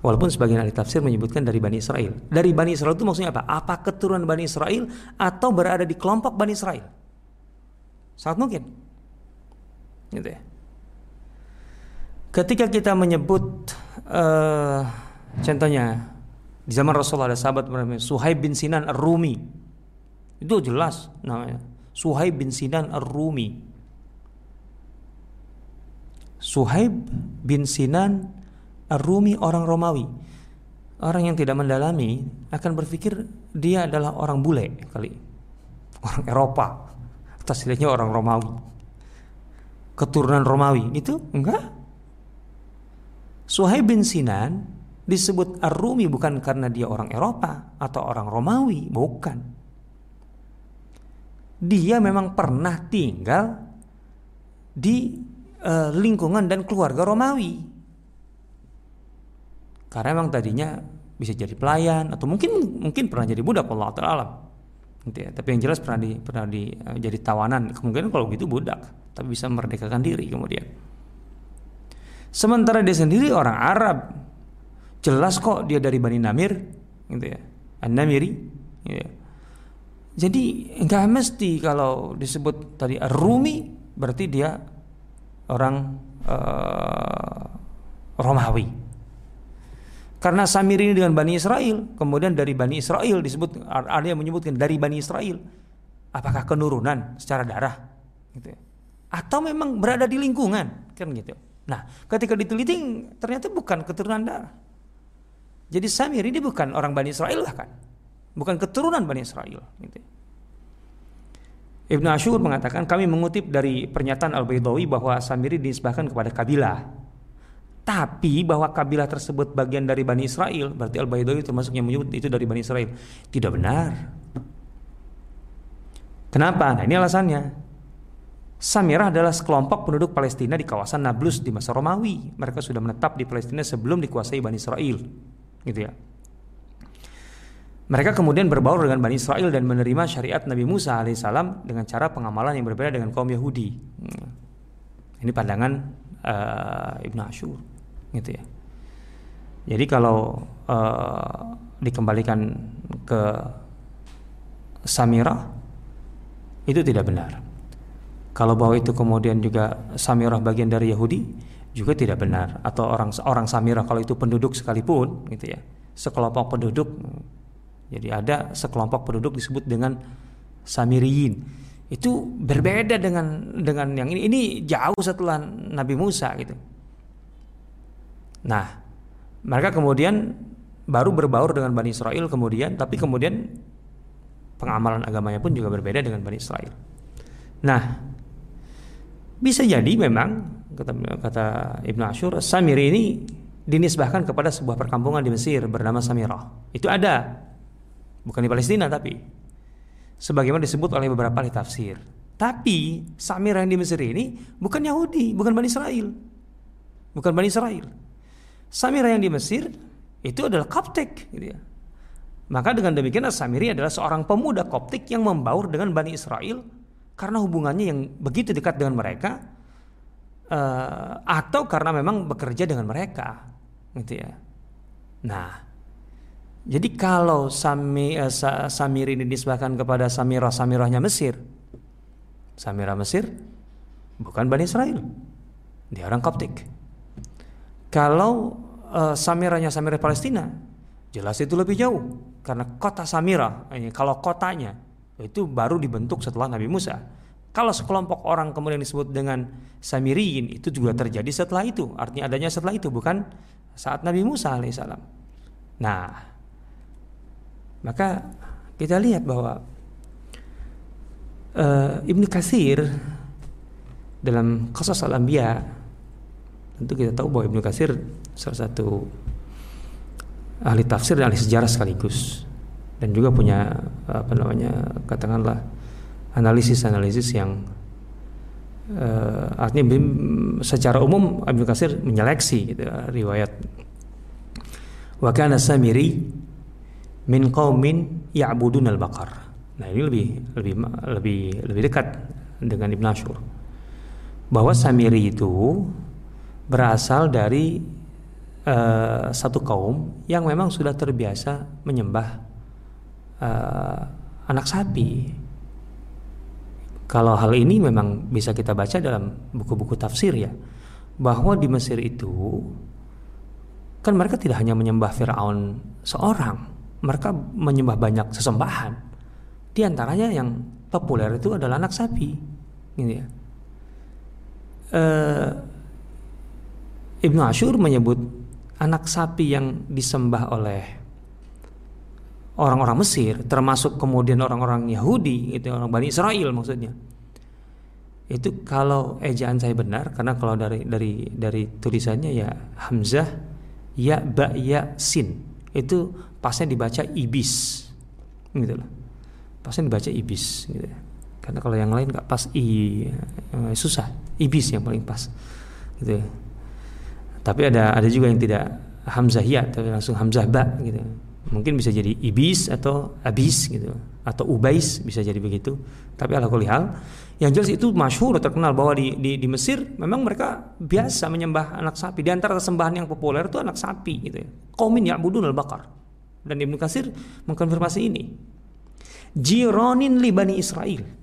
Walaupun sebagian ahli tafsir menyebutkan dari Bani Israel. Dari Bani Israel itu maksudnya apa? Apa keturunan Bani Israel atau berada di kelompok Bani Israel? Sangat mungkin. Gitu ya. Ketika kita menyebut uh, contohnya di zaman Rasulullah ada sahabat bernama Suhaib bin Sinan Ar-Rumi. Itu jelas namanya. Suhaib bin Sinan Ar-Rumi. Suhaib bin Sinan Ar-Rumi orang Romawi. Orang yang tidak mendalami akan berpikir dia adalah orang bule kali. Orang Eropa. Atas orang Romawi. Keturunan Romawi. Itu enggak. Suhaib bin Sinan disebut Ar-Rumi bukan karena dia orang Eropa atau orang Romawi, bukan. Dia memang pernah tinggal di uh, lingkungan dan keluarga Romawi. Karena memang tadinya bisa jadi pelayan atau mungkin mungkin pernah jadi budak Allah taala gitu ya. Tapi yang jelas pernah di pernah di uh, jadi tawanan. Kemungkinan kalau gitu budak, tapi bisa merdekakan diri kemudian. Sementara dia sendiri orang Arab, jelas kok dia dari Bani Namir gitu ya An-Namiri gitu ya. jadi nggak mesti kalau disebut tadi Rumi berarti dia orang uh, Romawi karena Samir ini dengan Bani Israel kemudian dari Bani Israel disebut ada yang menyebutkan dari Bani Israel apakah kenurunan secara darah gitu ya. atau memang berada di lingkungan kan gitu nah ketika diteliti ternyata bukan keturunan darah jadi Samir ini bukan orang Bani Israel bahkan. Bukan keturunan Bani Israel. Gitu. Ibn Ashur mengatakan kami mengutip dari pernyataan Al-Baidawi bahwa Samiri dinisbahkan kepada kabilah. Tapi bahwa kabilah tersebut bagian dari Bani Israel, berarti Al-Baidawi termasuk yang menyebut itu dari Bani Israel. Tidak benar. Kenapa? Nah ini alasannya. Samirah adalah sekelompok penduduk Palestina di kawasan Nablus di masa Romawi. Mereka sudah menetap di Palestina sebelum dikuasai Bani Israel gitu ya. Mereka kemudian berbaur dengan Bani Israel dan menerima syariat Nabi Musa alaihissalam dengan cara pengamalan yang berbeda dengan kaum Yahudi. Hmm. Ini pandangan uh, Ibnu Ashur, gitu ya. Jadi kalau uh, dikembalikan ke Samirah itu tidak benar. Kalau bahwa itu kemudian juga Samirah bagian dari Yahudi, juga tidak benar atau orang orang Samirah kalau itu penduduk sekalipun gitu ya sekelompok penduduk jadi ada sekelompok penduduk disebut dengan Samiriyin itu berbeda dengan dengan yang ini ini jauh setelah Nabi Musa gitu nah mereka kemudian baru berbaur dengan Bani Israel kemudian tapi kemudian pengamalan agamanya pun juga berbeda dengan Bani Israel nah bisa jadi memang kata kata Ibnu Ashur Samiri ini dinisbahkan kepada sebuah perkampungan di Mesir bernama Samirah itu ada bukan di Palestina tapi sebagaimana disebut oleh beberapa ahli tafsir. Tapi Samira yang di Mesir ini bukan Yahudi, bukan Bani Israel. Bukan Bani Israel. Samira yang di Mesir itu adalah Koptik gitu ya. Maka dengan demikian Samiri adalah seorang pemuda Koptik yang membaur dengan Bani Israel karena hubungannya yang begitu dekat dengan mereka uh, atau karena memang bekerja dengan mereka gitu ya. Nah, jadi kalau Sami, uh, Samir ini disebahkan kepada Samirah Samirahnya Mesir, Samirah Mesir bukan Bani Israel, dia orang Koptik. Kalau uh, Samirahnya Samirah Palestina, jelas itu lebih jauh karena kota Samirah, ini kalau kotanya itu baru dibentuk setelah Nabi Musa. Kalau sekelompok orang kemudian disebut dengan Samiriyin itu juga terjadi setelah itu. Artinya adanya setelah itu bukan saat Nabi Musa alaihissalam. Nah, maka kita lihat bahwa uh, Ibnu Kasir dalam kasus al-anbiya tentu kita tahu bahwa Ibnu Kasir salah satu ahli tafsir dan ahli sejarah sekaligus dan juga punya apa namanya katakanlah analisis-analisis yang uh, artinya secara umum Ibnu Katsir menyeleksi gitu, riwayat wa kana samiri min qaumin ya'budun al-baqar. Nah, ini lebih lebih lebih lebih dekat dengan Ibnu Ashur. Bahwa Samiri itu berasal dari uh, satu kaum yang memang sudah terbiasa menyembah uh, anak sapi. Kalau hal ini memang bisa kita baca dalam buku-buku tafsir ya, bahwa di Mesir itu kan mereka tidak hanya menyembah Firaun seorang, mereka menyembah banyak sesembahan. Di antaranya yang populer itu adalah anak sapi, gitu ya. Uh, Ibnu Ashur menyebut anak sapi yang disembah oleh orang-orang Mesir, termasuk kemudian orang-orang Yahudi, itu orang Bani Israel maksudnya. Itu kalau ejaan saya benar, karena kalau dari dari dari tulisannya ya Hamzah, ya ba ya sin, itu pasnya dibaca ibis, gitu loh. Pasnya dibaca ibis, gitu. Karena kalau yang lain nggak pas i eh, susah, ibis yang paling pas, gitu. Tapi ada ada juga yang tidak Hamzah ya, tapi langsung Hamzah ba, gitu. Mungkin bisa jadi ibis atau abis gitu atau ubais bisa jadi begitu. Tapi ala hal yang jelas itu masyhur terkenal bahwa di, di di Mesir memang mereka biasa menyembah anak sapi. Di antara sembahan yang populer itu anak sapi gitu ya. Kaumin ya'budun al-bakar dan Ibnu Kasir mengkonfirmasi ini. Jironin li bani Israel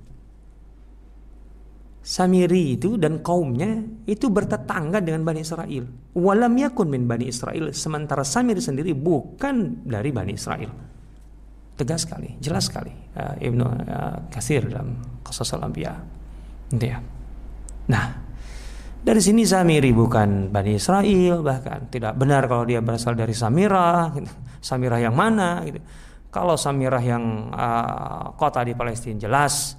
Samiri itu dan kaumnya itu bertetangga dengan Bani Israel. Walam yakun min Bani Israel. Sementara Samiri sendiri bukan dari Bani Israel. Tegas sekali, jelas sekali. Uh, Ibnu uh, Kasir dalam Qasas al-Anbiya. Gitu ya. Nah, dari sini Samiri bukan Bani Israel bahkan tidak benar kalau dia berasal dari Samira, gitu. Samira yang mana gitu. Kalau Samirah yang uh, kota di Palestina jelas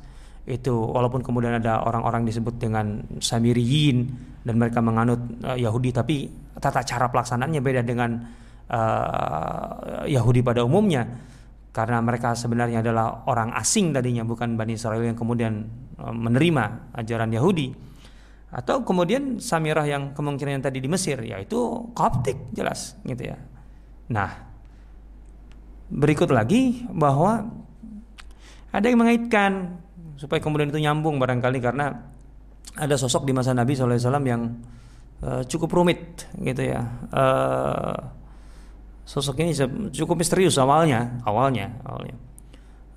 itu walaupun kemudian ada orang-orang disebut dengan Samiriyin dan mereka menganut uh, Yahudi tapi tata cara pelaksanaannya beda dengan uh, Yahudi pada umumnya. Karena mereka sebenarnya adalah orang asing tadinya bukan Bani Israel yang kemudian uh, menerima ajaran Yahudi. Atau kemudian Samirah yang kemungkinan yang tadi di Mesir yaitu Koptik jelas gitu ya. Nah, berikut lagi bahwa ada yang mengaitkan supaya kemudian itu nyambung barangkali karena ada sosok di masa Nabi SAW yang uh, cukup rumit gitu ya. Uh, sosok ini cukup misterius awalnya awalnya awalnya.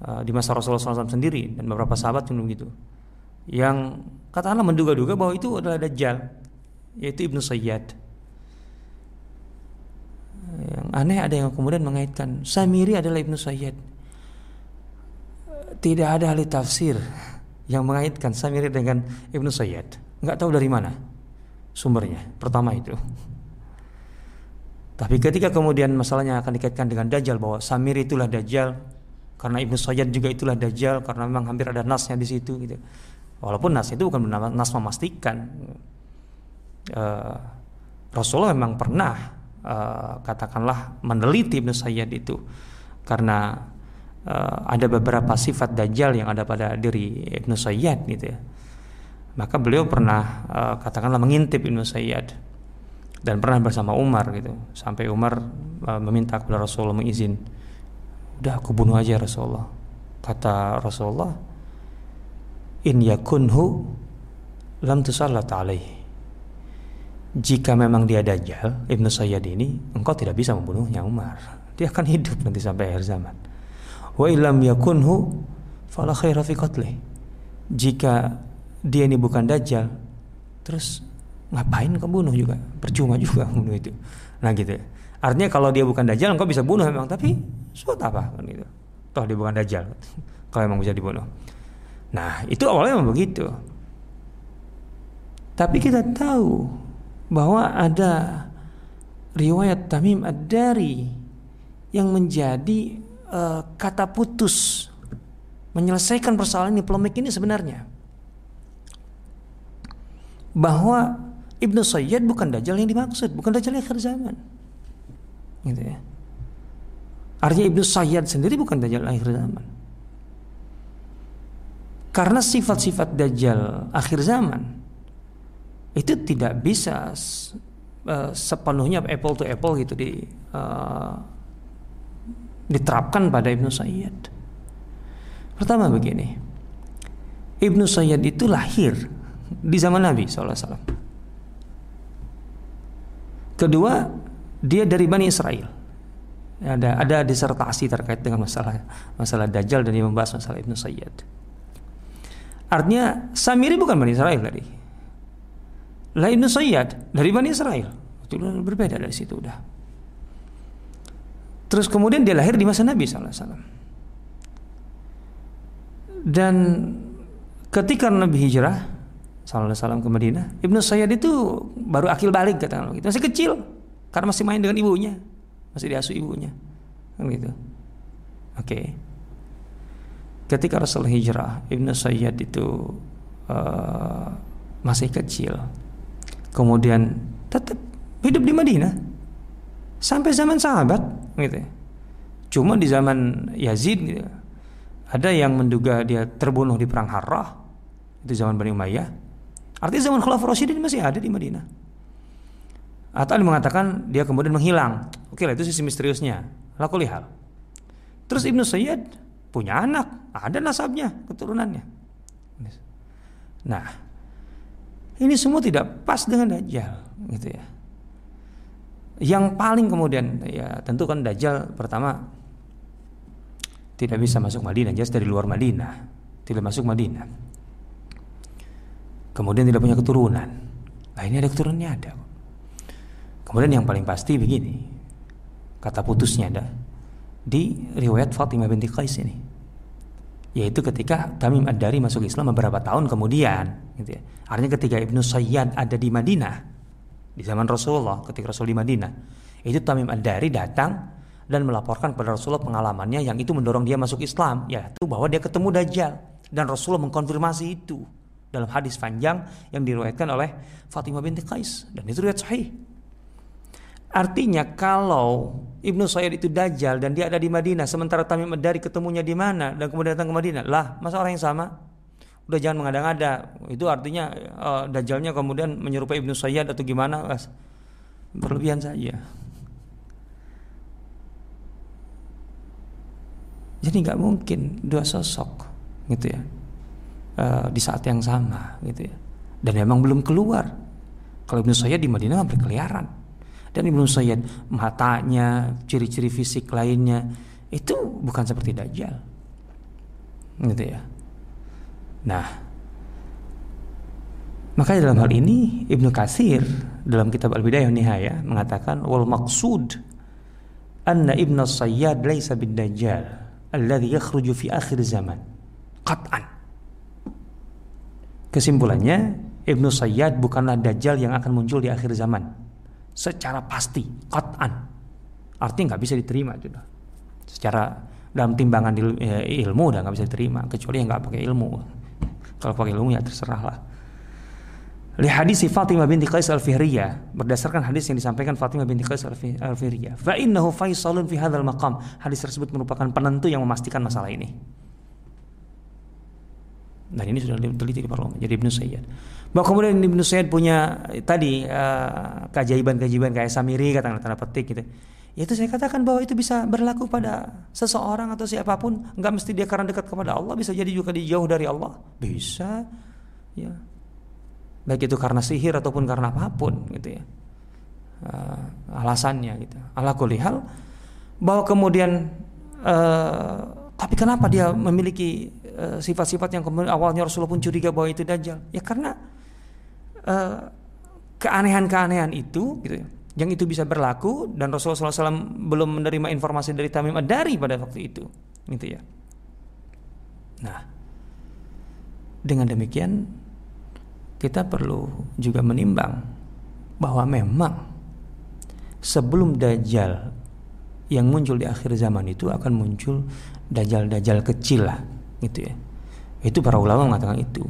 Uh, di masa Rasulullah SAW sendiri dan beberapa sahabat pun begitu. Yang katakanlah menduga-duga bahwa itu adalah Dajjal yaitu Ibnu Sayyad. Yang aneh ada yang kemudian mengaitkan Samiri adalah Ibnu Sayyad tidak ada ahli tafsir yang mengaitkan Samiri dengan Ibnu Sayyid. Nggak tahu dari mana sumbernya. Pertama itu. Tapi ketika kemudian masalahnya akan dikaitkan dengan Dajjal bahwa Samiri itulah Dajjal karena Ibnu Sayyid juga itulah Dajjal karena memang hampir ada nasnya di situ gitu. Walaupun nas itu bukan nas memastikan. Uh, Rasulullah memang pernah uh, katakanlah meneliti Ibnu Sayyid itu karena uh, ada beberapa sifat dajjal yang ada pada diri Ibnu Sayyad gitu ya. Maka beliau pernah uh, katakanlah mengintip Ibnu Sayyad dan pernah bersama Umar gitu. Sampai Umar uh, meminta kepada Rasulullah mengizin. Udah aku bunuh aja Rasulullah. Kata Rasulullah, "In yakunhu lam tusallat alaihi." Jika memang dia dajjal, Ibnu Sayyad ini, engkau tidak bisa membunuhnya Umar. Dia akan hidup nanti sampai akhir zaman wa illam yakunhu fala khaira fi jika dia ini bukan dajjal terus ngapain kamu bunuh juga? Percuma juga bunuh itu. Nah gitu artinya kalau dia bukan dajjal engkau bisa bunuh memang tapi suat apa? Kan gitu. Toh dia bukan dajjal. Kalau memang bisa dibunuh. Nah itu awalnya memang begitu. Tapi kita tahu bahwa ada riwayat Tamim Ad-Dari yang menjadi uh, kata putus menyelesaikan persoalan polemik ini sebenarnya bahwa Ibnu Sayyid bukan dajjal yang dimaksud, bukan dajjal akhir zaman. Gitu ya. Artinya Ibnu Sayyid sendiri bukan dajjal akhir zaman. Karena sifat-sifat dajjal akhir zaman itu tidak bisa uh, sepenuhnya apple to apple gitu di uh, diterapkan pada Ibnu Sayyid. Pertama begini, Ibnu Sayyid itu lahir di zaman Nabi SAW. Kedua, dia dari Bani Israel. Ada ada disertasi terkait dengan masalah masalah Dajjal dan dia membahas masalah Ibnu Sayyid. Artinya Samiri bukan Bani Israel tadi. Lah Ibnu Sayyid dari Bani Israel. Itu berbeda dari situ udah. Terus kemudian dia lahir di masa Nabi SAW. Dan ketika Nabi hijrah SAW ke Madinah, Ibnu Sayyid itu baru akil balik katakan gitu. Masih kecil karena masih main dengan ibunya, masih diasuh ibunya. Kan gitu. Oke. Okay. Ketika Rasul hijrah, Ibnu Sayyid itu uh, masih kecil. Kemudian tetap hidup di Madinah sampai zaman sahabat gitu. Cuma di zaman Yazid gitu, ada yang menduga dia terbunuh di perang Harrah itu zaman Bani Umayyah. Artinya zaman Khulafaur Rasyidin masih ada di Madinah. Atau ada mengatakan dia kemudian menghilang. Oke lah itu sisi misteriusnya. Laku lihat. Terus Ibnu Sayyid punya anak, ada nasabnya, keturunannya. Nah, ini semua tidak pas dengan Dajjal, gitu ya. Yang paling kemudian ya tentu kan Dajjal pertama tidak bisa masuk Madinah, jelas dari luar Madinah, tidak masuk Madinah. Kemudian tidak punya keturunan. Nah ini ada keturunannya ada. Kemudian yang paling pasti begini, kata putusnya ada di riwayat Fatimah binti Qais ini, yaitu ketika Tamim Ad-Dari masuk Islam beberapa tahun kemudian, gitu ya. Artinya ketika Ibnu Sayyad ada di Madinah, di zaman Rasulullah ketika Rasul di Madinah. Itu Tamim Ad-Dari datang dan melaporkan kepada Rasulullah pengalamannya yang itu mendorong dia masuk Islam yaitu bahwa dia ketemu Dajjal. Dan Rasulullah mengkonfirmasi itu dalam hadis panjang yang diriwayatkan oleh Fatimah binti Qais. Dan itu riwayat sahih. Artinya kalau Ibnu Sayyid itu Dajjal dan dia ada di Madinah sementara Tamim Ad-Dari ketemunya di mana dan kemudian datang ke Madinah lah masa orang yang sama udah jangan mengada-ngada. Itu artinya uh, dajjalnya kemudian menyerupai Ibnu Sayyid atau gimana mas? Berlebihan saja. Jadi nggak mungkin dua sosok gitu ya uh, di saat yang sama gitu ya. Dan memang belum keluar. Kalau Ibnu Sayyid di Madinah berkeliaran dan Ibnu Sayyid matanya ciri-ciri fisik lainnya itu bukan seperti Dajjal. Gitu ya Nah, maka dalam hal ini Ibnu Katsir dalam kitab Al-Bidayah Nihaya mengatakan wal maqsud anna Ibnu Sayyad laisa bid dajjal alladhi yakhruju fi akhir zaman qat'an. Kesimpulannya Ibnu Sayyad bukanlah dajjal yang akan muncul di akhir zaman secara pasti qat'an. Artinya nggak bisa diterima juga. Secara dalam timbangan eh, ilmu udah nggak bisa diterima kecuali yang nggak pakai ilmu. Kalau pakai ilmu ya terserah lah. Li hadis Fatimah binti Qais al-Fihriyah. Berdasarkan hadis yang disampaikan Fatimah binti Qais al-Fihriyah. Fa innahu faisalun fi hadzal maqam. Hadis tersebut merupakan penentu yang memastikan masalah ini. Dan ini sudah diteliti di parlemen jadi Ibnu Sayyid. Bahwa kemudian Ibnu Sayyid punya tadi uh, keajaiban-keajaiban kayak Samiri kata tanda petik gitu ya itu saya katakan bahwa itu bisa berlaku pada seseorang atau siapa pun. Nggak mesti dia karena dekat kepada Allah bisa jadi juga dia jauh dari Allah. Bisa ya. Baik itu karena sihir ataupun karena apa pun gitu ya. Uh, alasannya gitu. Ala kulihal bahwa kemudian uh, tapi kenapa dia memiliki uh, sifat-sifat uh, yang kemudian awalnya Rasulullah pun curiga bahwa itu dajjal? Ya karena uh, keanehan-keanehan itu gitu ya yang itu bisa berlaku dan Rasulullah SAW belum menerima informasi dari Tamim dari pada waktu itu gitu ya nah dengan demikian kita perlu juga menimbang bahwa memang sebelum dajjal yang muncul di akhir zaman itu akan muncul dajjal-dajjal kecil lah gitu ya. Itu para ulama mengatakan itu.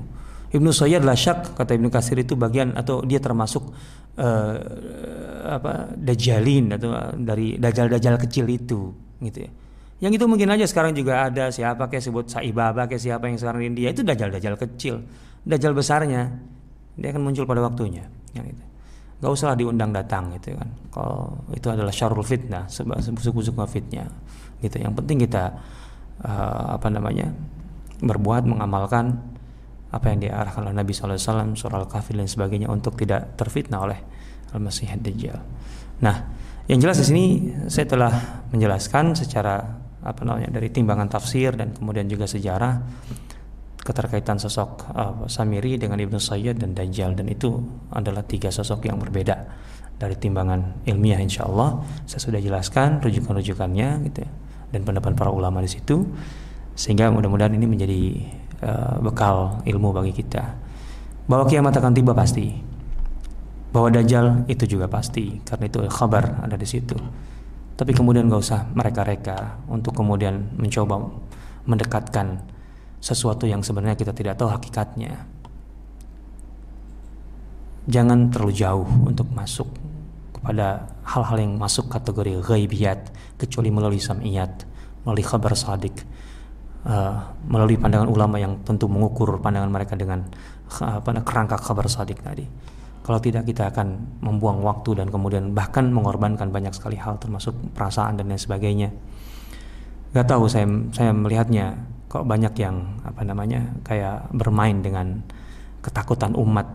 Ibnu Sayyid syak kata Ibnu Kasir itu bagian atau dia termasuk uh, apa dajjalin atau dari dajjal-dajjal kecil itu gitu ya. Yang itu mungkin aja sekarang juga ada siapa kayak sebut Saibaba kayak siapa yang sekarang di India itu dajjal-dajjal kecil. Dajjal besarnya dia akan muncul pada waktunya yang itu nggak usah diundang datang gitu kan kalau itu adalah syarul fitnah sebusuk-busuk fitnah gitu yang penting kita uh, apa namanya berbuat mengamalkan apa yang diarahkan oleh Nabi SAW surah al-kafir dan sebagainya untuk tidak terfitnah oleh al-masih dajjal nah yang jelas di sini saya telah menjelaskan secara apa namanya dari timbangan tafsir dan kemudian juga sejarah keterkaitan sosok uh, Samiri dengan Ibnu Sayyid dan Dajjal. Dan itu adalah tiga sosok yang berbeda dari timbangan ilmiah insya Allah saya sudah jelaskan rujukan-rujukannya gitu ya, dan pendapat para ulama di situ. Sehingga mudah-mudahan ini menjadi uh, bekal ilmu bagi kita. Bahwa kiamat akan tiba pasti. Bahwa Dajjal itu juga pasti. Karena itu kabar ada di situ. Tapi kemudian gak usah mereka-reka untuk kemudian mencoba mendekatkan sesuatu yang sebenarnya kita tidak tahu hakikatnya. Jangan terlalu jauh untuk masuk kepada hal-hal yang masuk kategori ghaibiyat kecuali melalui samiyat, melalui kabar sadik, uh, melalui pandangan ulama yang tentu mengukur pandangan mereka dengan uh, kerangka kabar sadik tadi. Kalau tidak kita akan membuang waktu dan kemudian bahkan mengorbankan banyak sekali hal termasuk perasaan dan lain sebagainya. Gak tahu saya saya melihatnya kok banyak yang apa namanya kayak bermain dengan ketakutan umat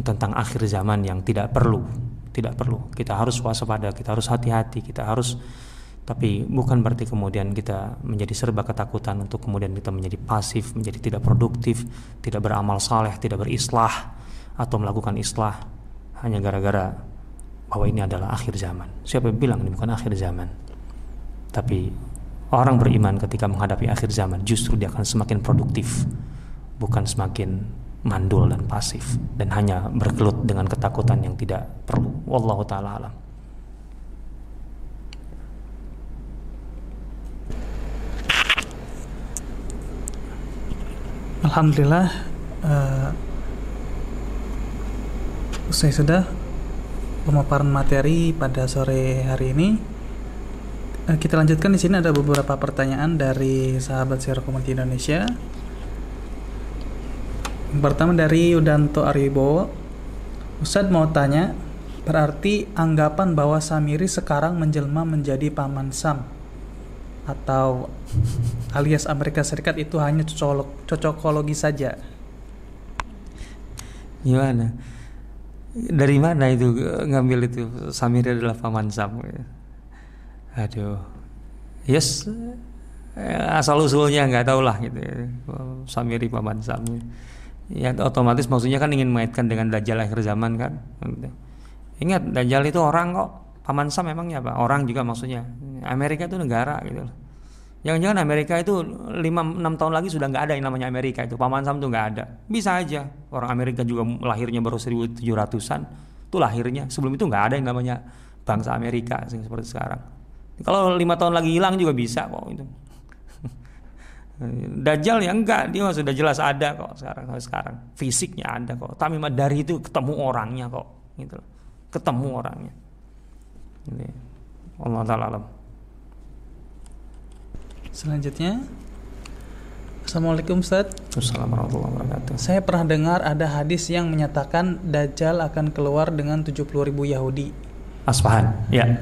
tentang akhir zaman yang tidak perlu tidak perlu kita harus waspada kita harus hati-hati kita harus tapi bukan berarti kemudian kita menjadi serba ketakutan untuk kemudian kita menjadi pasif menjadi tidak produktif tidak beramal saleh tidak berislah atau melakukan islah hanya gara-gara bahwa ini adalah akhir zaman siapa yang bilang ini bukan akhir zaman tapi Orang beriman ketika menghadapi akhir zaman justru dia akan semakin produktif, bukan semakin mandul dan pasif dan hanya bergelut dengan ketakutan yang tidak perlu. Wallahu taala alam. Alhamdulillah uh, usai sudah pemaparan materi pada sore hari ini Eh, kita lanjutkan di sini ada beberapa pertanyaan dari sahabat Sierra Community Indonesia. Yang pertama dari Udanto Aribo. Ustadz mau tanya, berarti anggapan bahwa Samiri sekarang menjelma menjadi paman Sam atau alias Amerika Serikat itu hanya cocok cocokologi saja. Gimana? Dari mana itu ngambil itu Samiri adalah paman Sam? aduh yes eh, asal usulnya nggak tahu lah gitu ya. Samiri paman Sami ya otomatis maksudnya kan ingin mengaitkan dengan Dajjal akhir zaman kan gitu. ingat Dajjal itu orang kok paman Sam memangnya apa orang juga maksudnya Amerika itu negara gitu Jangan-jangan Amerika itu 5-6 tahun lagi sudah nggak ada yang namanya Amerika itu Paman Sam itu nggak ada Bisa aja Orang Amerika juga lahirnya baru 1700an Itu lahirnya Sebelum itu nggak ada yang namanya bangsa Amerika Seperti sekarang kalau lima tahun lagi hilang juga bisa kok itu. Dajjal ya enggak, dia sudah jelas ada kok sekarang sekarang. Fisiknya ada kok. Tamim dari itu ketemu orangnya kok, gitu. Ketemu orangnya. Ini. Allah taala alam. Selanjutnya. Assalamualaikum Ustaz. Assalamualaikum warahmatullahi wabarakatuh. Saya pernah dengar ada hadis yang menyatakan Dajjal akan keluar dengan 70 ribu Yahudi. Asfahan, ya.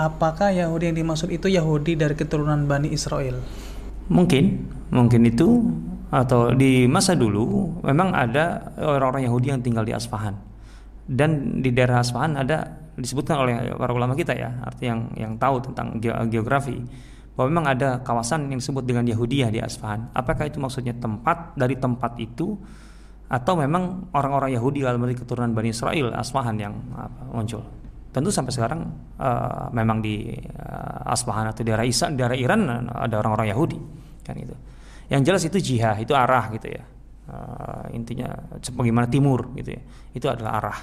Apakah Yahudi yang dimaksud itu Yahudi dari keturunan Bani Israel? Mungkin, mungkin itu. Atau di masa dulu Memang ada orang-orang Yahudi yang tinggal di Asfahan. Dan di daerah Asfahan ada Disebutkan oleh para ulama kita ya Artinya yang, yang tahu tentang geografi bahwa memang ada kawasan yang disebut dengan Yahudiyah di Asfahan. Apakah itu maksudnya tempat dari tempat itu atau memang orang-orang Yahudi dalam keturunan Bani Israel Asfahan yang apa, muncul? Tentu sampai sekarang uh, memang di uh, Asfahan atau daerah Isa, daerah Iran ada orang-orang Yahudi kan itu. Yang jelas itu jihad, itu arah gitu ya. Uh, intinya bagaimana timur gitu ya. Itu adalah arah.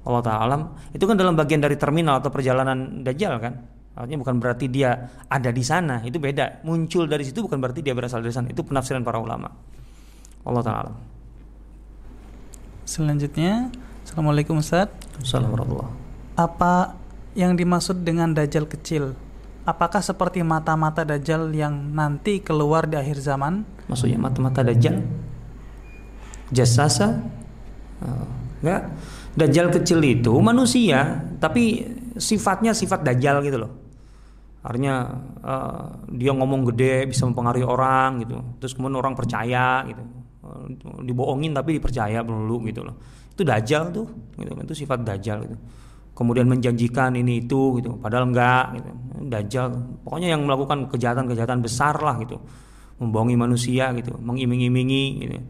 Allah taala itu kan dalam bagian dari terminal atau perjalanan Dajjal kan Artinya bukan berarti dia ada di sana, itu beda. Muncul dari situ bukan berarti dia berasal dari sana. Itu penafsiran para ulama. Allah taala. Selanjutnya, Assalamualaikum Ustaz. Assalamualaikum Apa yang dimaksud dengan dajjal kecil? Apakah seperti mata-mata dajjal yang nanti keluar di akhir zaman? Maksudnya mata-mata dajjal? Jasasa? Oh, enggak. Dajjal kecil itu manusia, tapi sifatnya sifat dajjal gitu loh. Artinya uh, dia ngomong gede bisa mempengaruhi orang gitu. Terus kemudian orang percaya gitu. Uh, dibohongin tapi dipercaya dulu gitu loh. Itu dajjal tuh gitu. Itu sifat dajjal gitu. Kemudian menjanjikan ini itu gitu. Padahal enggak gitu. Dajjal pokoknya yang melakukan kejahatan-kejahatan besar lah gitu. Membohongi manusia gitu, mengiming-imingi gitu.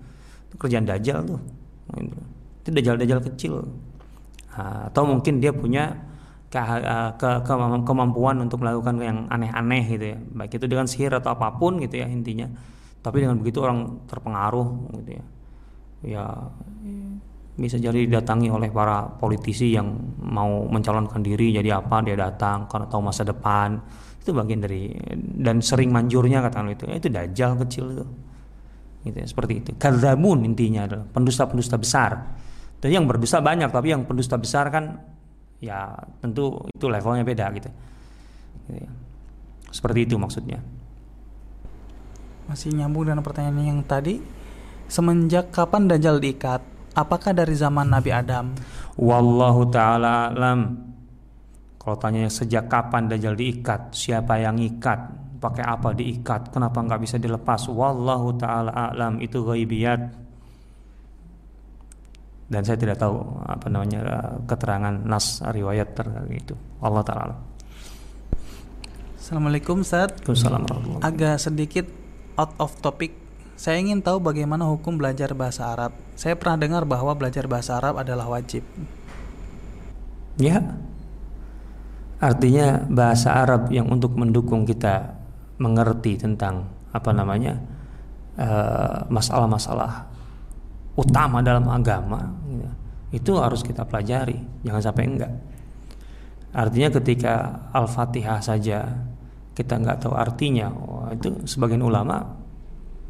Itu kerjaan dajjal tuh. Gitu itu dajjal-dajjal kecil. Atau mungkin dia punya ke, ke, ke, kemampuan untuk melakukan yang aneh-aneh gitu ya. Baik itu dengan sihir atau apa pun gitu ya intinya. Tapi dengan begitu orang terpengaruh gitu ya. Ya bisa jadi didatangi oleh para politisi yang mau mencalonkan diri jadi apa dia datang karena tahu masa depan. Itu bagian dari dan sering manjurnya katakan itu. Itu dajjal kecil itu. Gitu ya, seperti itu. Kadzamun intinya adalah pendusta-pendusta besar dan yang berdusta banyak, tapi yang pendusta besar kan ya tentu itu levelnya beda gitu. gitu ya. Seperti itu maksudnya. Masih nyambung dengan pertanyaan yang tadi, semenjak kapan Dajjal diikat? Apakah dari zaman Nabi Adam? Wallahu taala alam. Kalau tanya sejak kapan Dajjal diikat, siapa yang ikat, pakai apa diikat, kenapa nggak bisa dilepas? Wallahu taala alam itu ghaibiyat dan saya tidak tahu apa namanya keterangan nas riwayat terkait itu. Allah taala. Assalamualaikum Ustaz. Waalaikumsalam Agak sedikit out of topic. Saya ingin tahu bagaimana hukum belajar bahasa Arab. Saya pernah dengar bahwa belajar bahasa Arab adalah wajib. Ya. Artinya bahasa Arab yang untuk mendukung kita mengerti tentang apa namanya eh, masalah-masalah utama dalam agama gitu. itu harus kita pelajari jangan sampai enggak. Artinya ketika al-fatihah saja kita nggak tahu artinya oh, itu sebagian ulama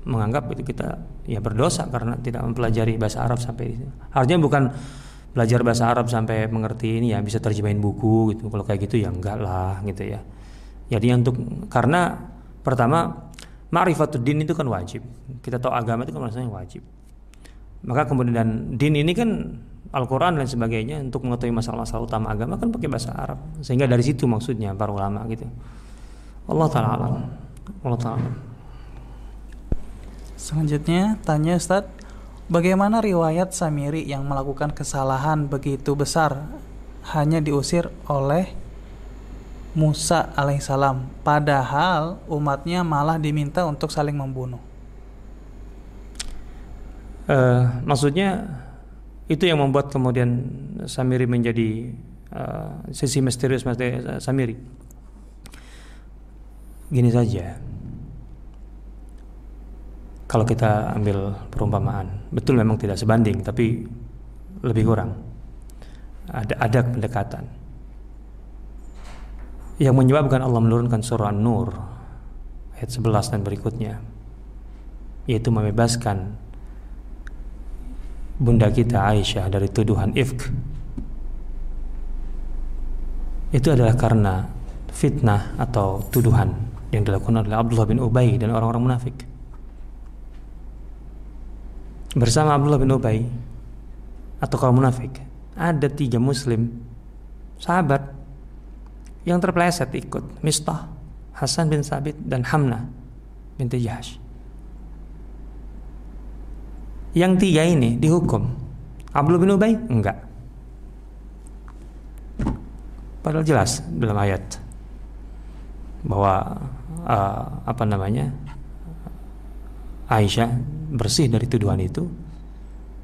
menganggap itu kita ya berdosa karena tidak mempelajari bahasa Arab sampai artinya bukan belajar bahasa Arab sampai mengerti ini ya bisa terjemahin buku gitu. Kalau kayak gitu ya enggak lah gitu ya. Jadi untuk karena pertama ma'rifatuddin itu kan wajib. Kita tahu agama itu kan maksudnya wajib maka kemudian din ini kan Al-Quran dan sebagainya untuk mengetahui masalah-masalah utama agama kan pakai bahasa Arab. Sehingga dari situ maksudnya para ulama gitu. Allah taala alam. Allah taala selanjutnya tanya Ustaz bagaimana riwayat Samiri yang melakukan kesalahan begitu besar hanya diusir oleh Musa alaihissalam padahal umatnya malah diminta untuk saling membunuh uh, maksudnya itu yang membuat kemudian Samiri menjadi uh, sisi misterius Samiri. Gini saja. Kalau kita ambil perumpamaan betul memang tidak sebanding tapi lebih kurang. Ada ada pendekatan. Yang menyebabkan Allah menurunkan surah An-Nur ayat 11 dan berikutnya yaitu membebaskan bunda kita Aisyah dari tuduhan ifk itu adalah karena fitnah atau tuduhan yang dilakukan oleh Abdullah bin Ubay dan orang-orang munafik. Bersama Abdullah bin Ubay atau kaum munafik ada tiga muslim sahabat yang terpeleset ikut Mistah, Hasan bin Sabit dan Hamna binti Jahash. Yang tiga ini dihukum. Abdullah bin Ubay enggak. Padahal jelas dalam ayat bahwa uh, apa namanya Aisyah bersih dari tuduhan itu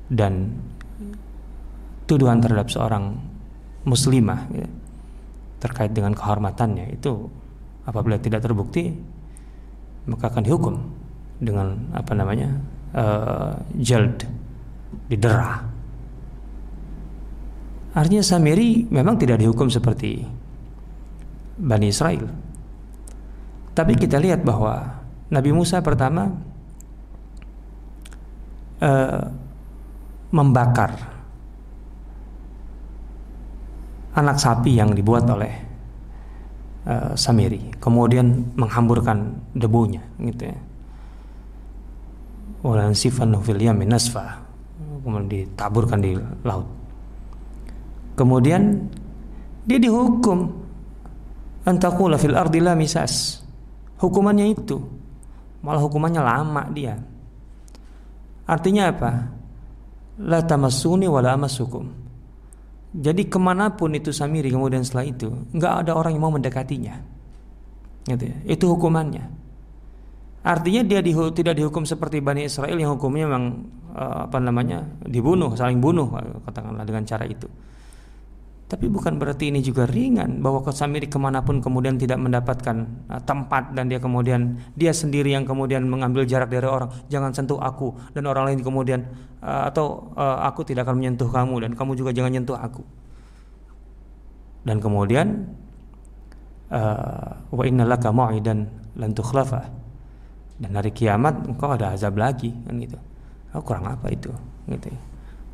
dan tuduhan terhadap seorang muslimah ya, terkait dengan kehormatannya itu apabila tidak terbukti maka akan dihukum dengan apa namanya uh, jald didera Artinya Samiri memang tidak dihukum seperti Bani Israel. Tapi kita lihat bahwa Nabi Musa pertama uh, membakar anak sapi yang dibuat oleh uh, Samiri, kemudian menghamburkan debunya, gitu ya. Walan sifan fil yamin nasfa, kemudian ditaburkan di laut. Kemudian dia dihukum antakula fil ardi la misas. Hukumannya itu. Malah hukumannya lama dia. Artinya apa? La tamassuni wala amasukum. Jadi ke mana pun itu Samiri kemudian setelah itu nggak ada orang yang mau mendekatinya. Gitu ya. Itu hukumannya. Artinya dia dihu tidak dihukum seperti Bani Israel yang hukumnya memang uh, apa namanya dibunuh, saling bunuh katakanlah dengan cara itu. Tapi bukan berarti ini juga ringan bahwa Samiri ke mana pun kemudian tidak mendapatkan uh, tempat dan dia kemudian dia sendiri yang kemudian mengambil jarak dari orang. Jangan sentuh aku dan orang lain kemudian uh, atau aku tidak akan menyentuh kamu dan kamu juga jangan menyentuh aku. Dan kemudian wa innalaka mau'idan lan tukhlafa dan hari kiamat engkau ada azab lagi kan gitu. Oh, kurang apa itu? Gitu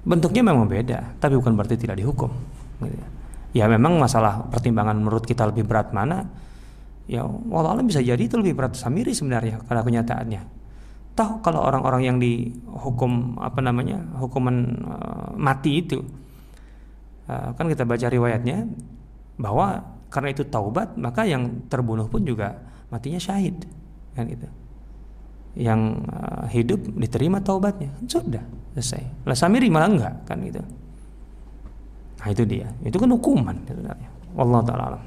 bentuknya memang beda tapi bukan berarti tidak dihukum Gitu ya. ya memang masalah pertimbangan menurut kita lebih berat mana? Ya walau bisa jadi itu lebih berat Samiri sebenarnya karena kenyataannya. Tahu kalau orang-orang yang dihukum apa namanya hukuman uh, mati itu uh, kan kita baca riwayatnya bahwa karena itu taubat maka yang terbunuh pun juga matinya syahid kan gitu yang uh, hidup diterima taubatnya sudah selesai lah Samiri malah enggak kan gitu Nah itu dia. Itu kan hukuman sebenarnya. Allah taala alam.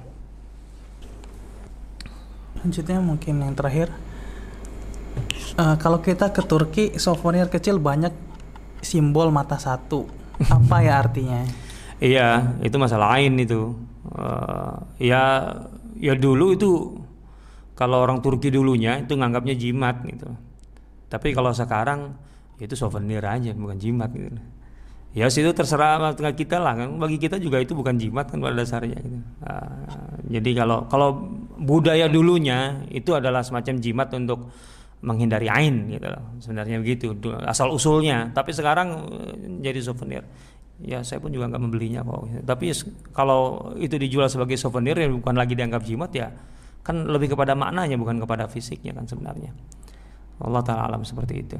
Lanjutnya mungkin yang terakhir. Uh, kalau kita ke Turki, souvenir kecil banyak simbol mata satu. Apa ya artinya? iya, itu masalah lain itu. Uh, ya, ya dulu itu kalau orang Turki dulunya itu nganggapnya jimat gitu. Tapi kalau sekarang itu souvenir aja bukan jimat gitu. Ya situ terserah kita lah kan. Bagi kita juga itu bukan jimat kan pada dasarnya gitu. Uh, jadi kalau kalau budaya dulunya itu adalah semacam jimat untuk menghindari ain gitu loh. Sebenarnya begitu asal usulnya. Tapi sekarang eh, jadi souvenir. Ya saya pun juga nggak membelinya kok. Tapi kalau itu dijual sebagai souvenir ya bukan lagi dianggap jimat ya kan lebih kepada maknanya bukan kepada fisiknya kan sebenarnya. Allah taala alam seperti itu.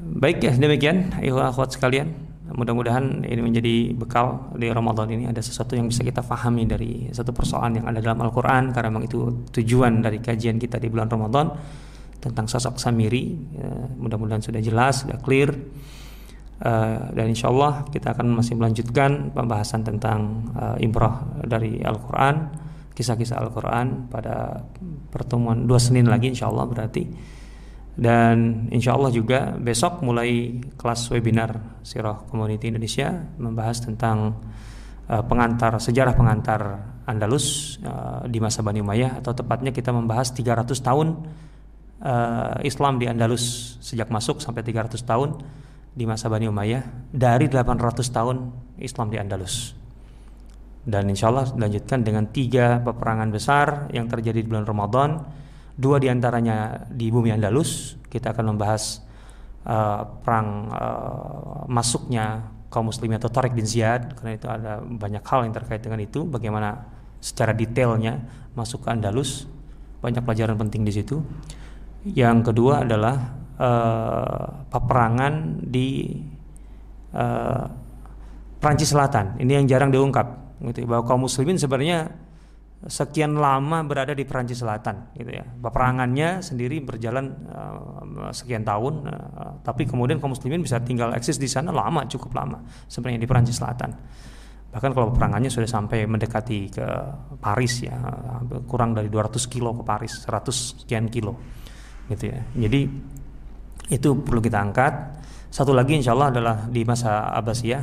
Baik ya demikian ayo akhwat sekalian. Mudah-mudahan ini menjadi bekal di Ramadan ini ada sesuatu yang bisa kita fahami dari satu persoalan yang ada dalam Al-Quran karena memang itu tujuan dari kajian kita di bulan Ramadan tentang sosok Samiri ya, mudah-mudahan sudah jelas sudah clear. Uh, dan insya Allah kita akan masih melanjutkan pembahasan tentang uh, imroh dari Al-Quran kisah-kisah Al-Quran pada pertemuan dua Senin lagi insya Allah berarti. Dan insya Allah juga besok mulai kelas webinar Sirah Community Indonesia membahas tentang uh, pengantar sejarah pengantar Andalus uh, di masa Bani Umayyah. Atau tepatnya kita membahas 300 tahun uh, Islam di Andalus sejak masuk sampai 300 tahun di masa Bani Umayyah. Dari 800 tahun Islam di Andalus dan insya Allah dilanjutkan dengan tiga peperangan besar yang terjadi di bulan Ramadan. Dua di antaranya di bumi Andalus. Kita akan membahas uh, perang uh, masuknya kaum muslimin atau Tariq bin Ziyad. Karena itu ada banyak hal yang terkait dengan itu. Bagaimana secara detailnya masuk ke Andalus. Banyak pelajaran penting di situ. Yang kedua adalah uh, peperangan di uh, Prancis Selatan. Ini yang jarang diungkap gitu bahwa kaum muslimin sebenarnya sekian lama berada di Perancis Selatan gitu ya. Peperangannya sendiri berjalan uh, sekian tahun uh, tapi kemudian kaum muslimin bisa tinggal eksis di sana lama cukup lama sebenarnya di Perancis Selatan. Bahkan kalau peperangannya sudah sampai mendekati ke Paris ya, kurang dari 200 kilo ke Paris, 100 sekian kilo gitu ya. Jadi itu perlu kita angkat. Satu lagi insya Allah adalah di masa Abbasiyah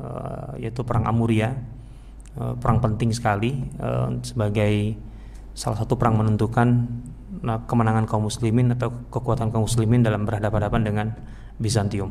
uh, yaitu perang Amuria Eh, perang penting sekali uh, sebagai salah satu perang menentukan nah, kemenangan kaum muslimin atau kekuatan kaum muslimin dalam berhadapan-hadapan dengan Bizantium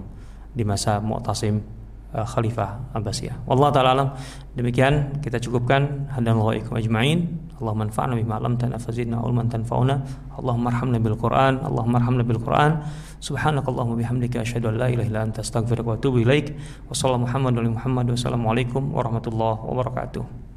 di masa Mu'tasim uh, Khalifah Abbasiyah. Wallahu taala alam. Demikian kita cukupkan hadallahu ikum ajmain. Allahumma anfa'na bima 'allamtana fazidna ilman tanfa'una. Allahumma arhamna bil Qur'an. Allahumma arhamna bil Qur'an. Subhanakallahumma bihamdika asyhadu an la ilaha illa anta astaghfiruka wa atubu ilaik. Wassalamu Muhammad wa Muhammad wassalamu alaikum warahmatullahi wabarakatuh.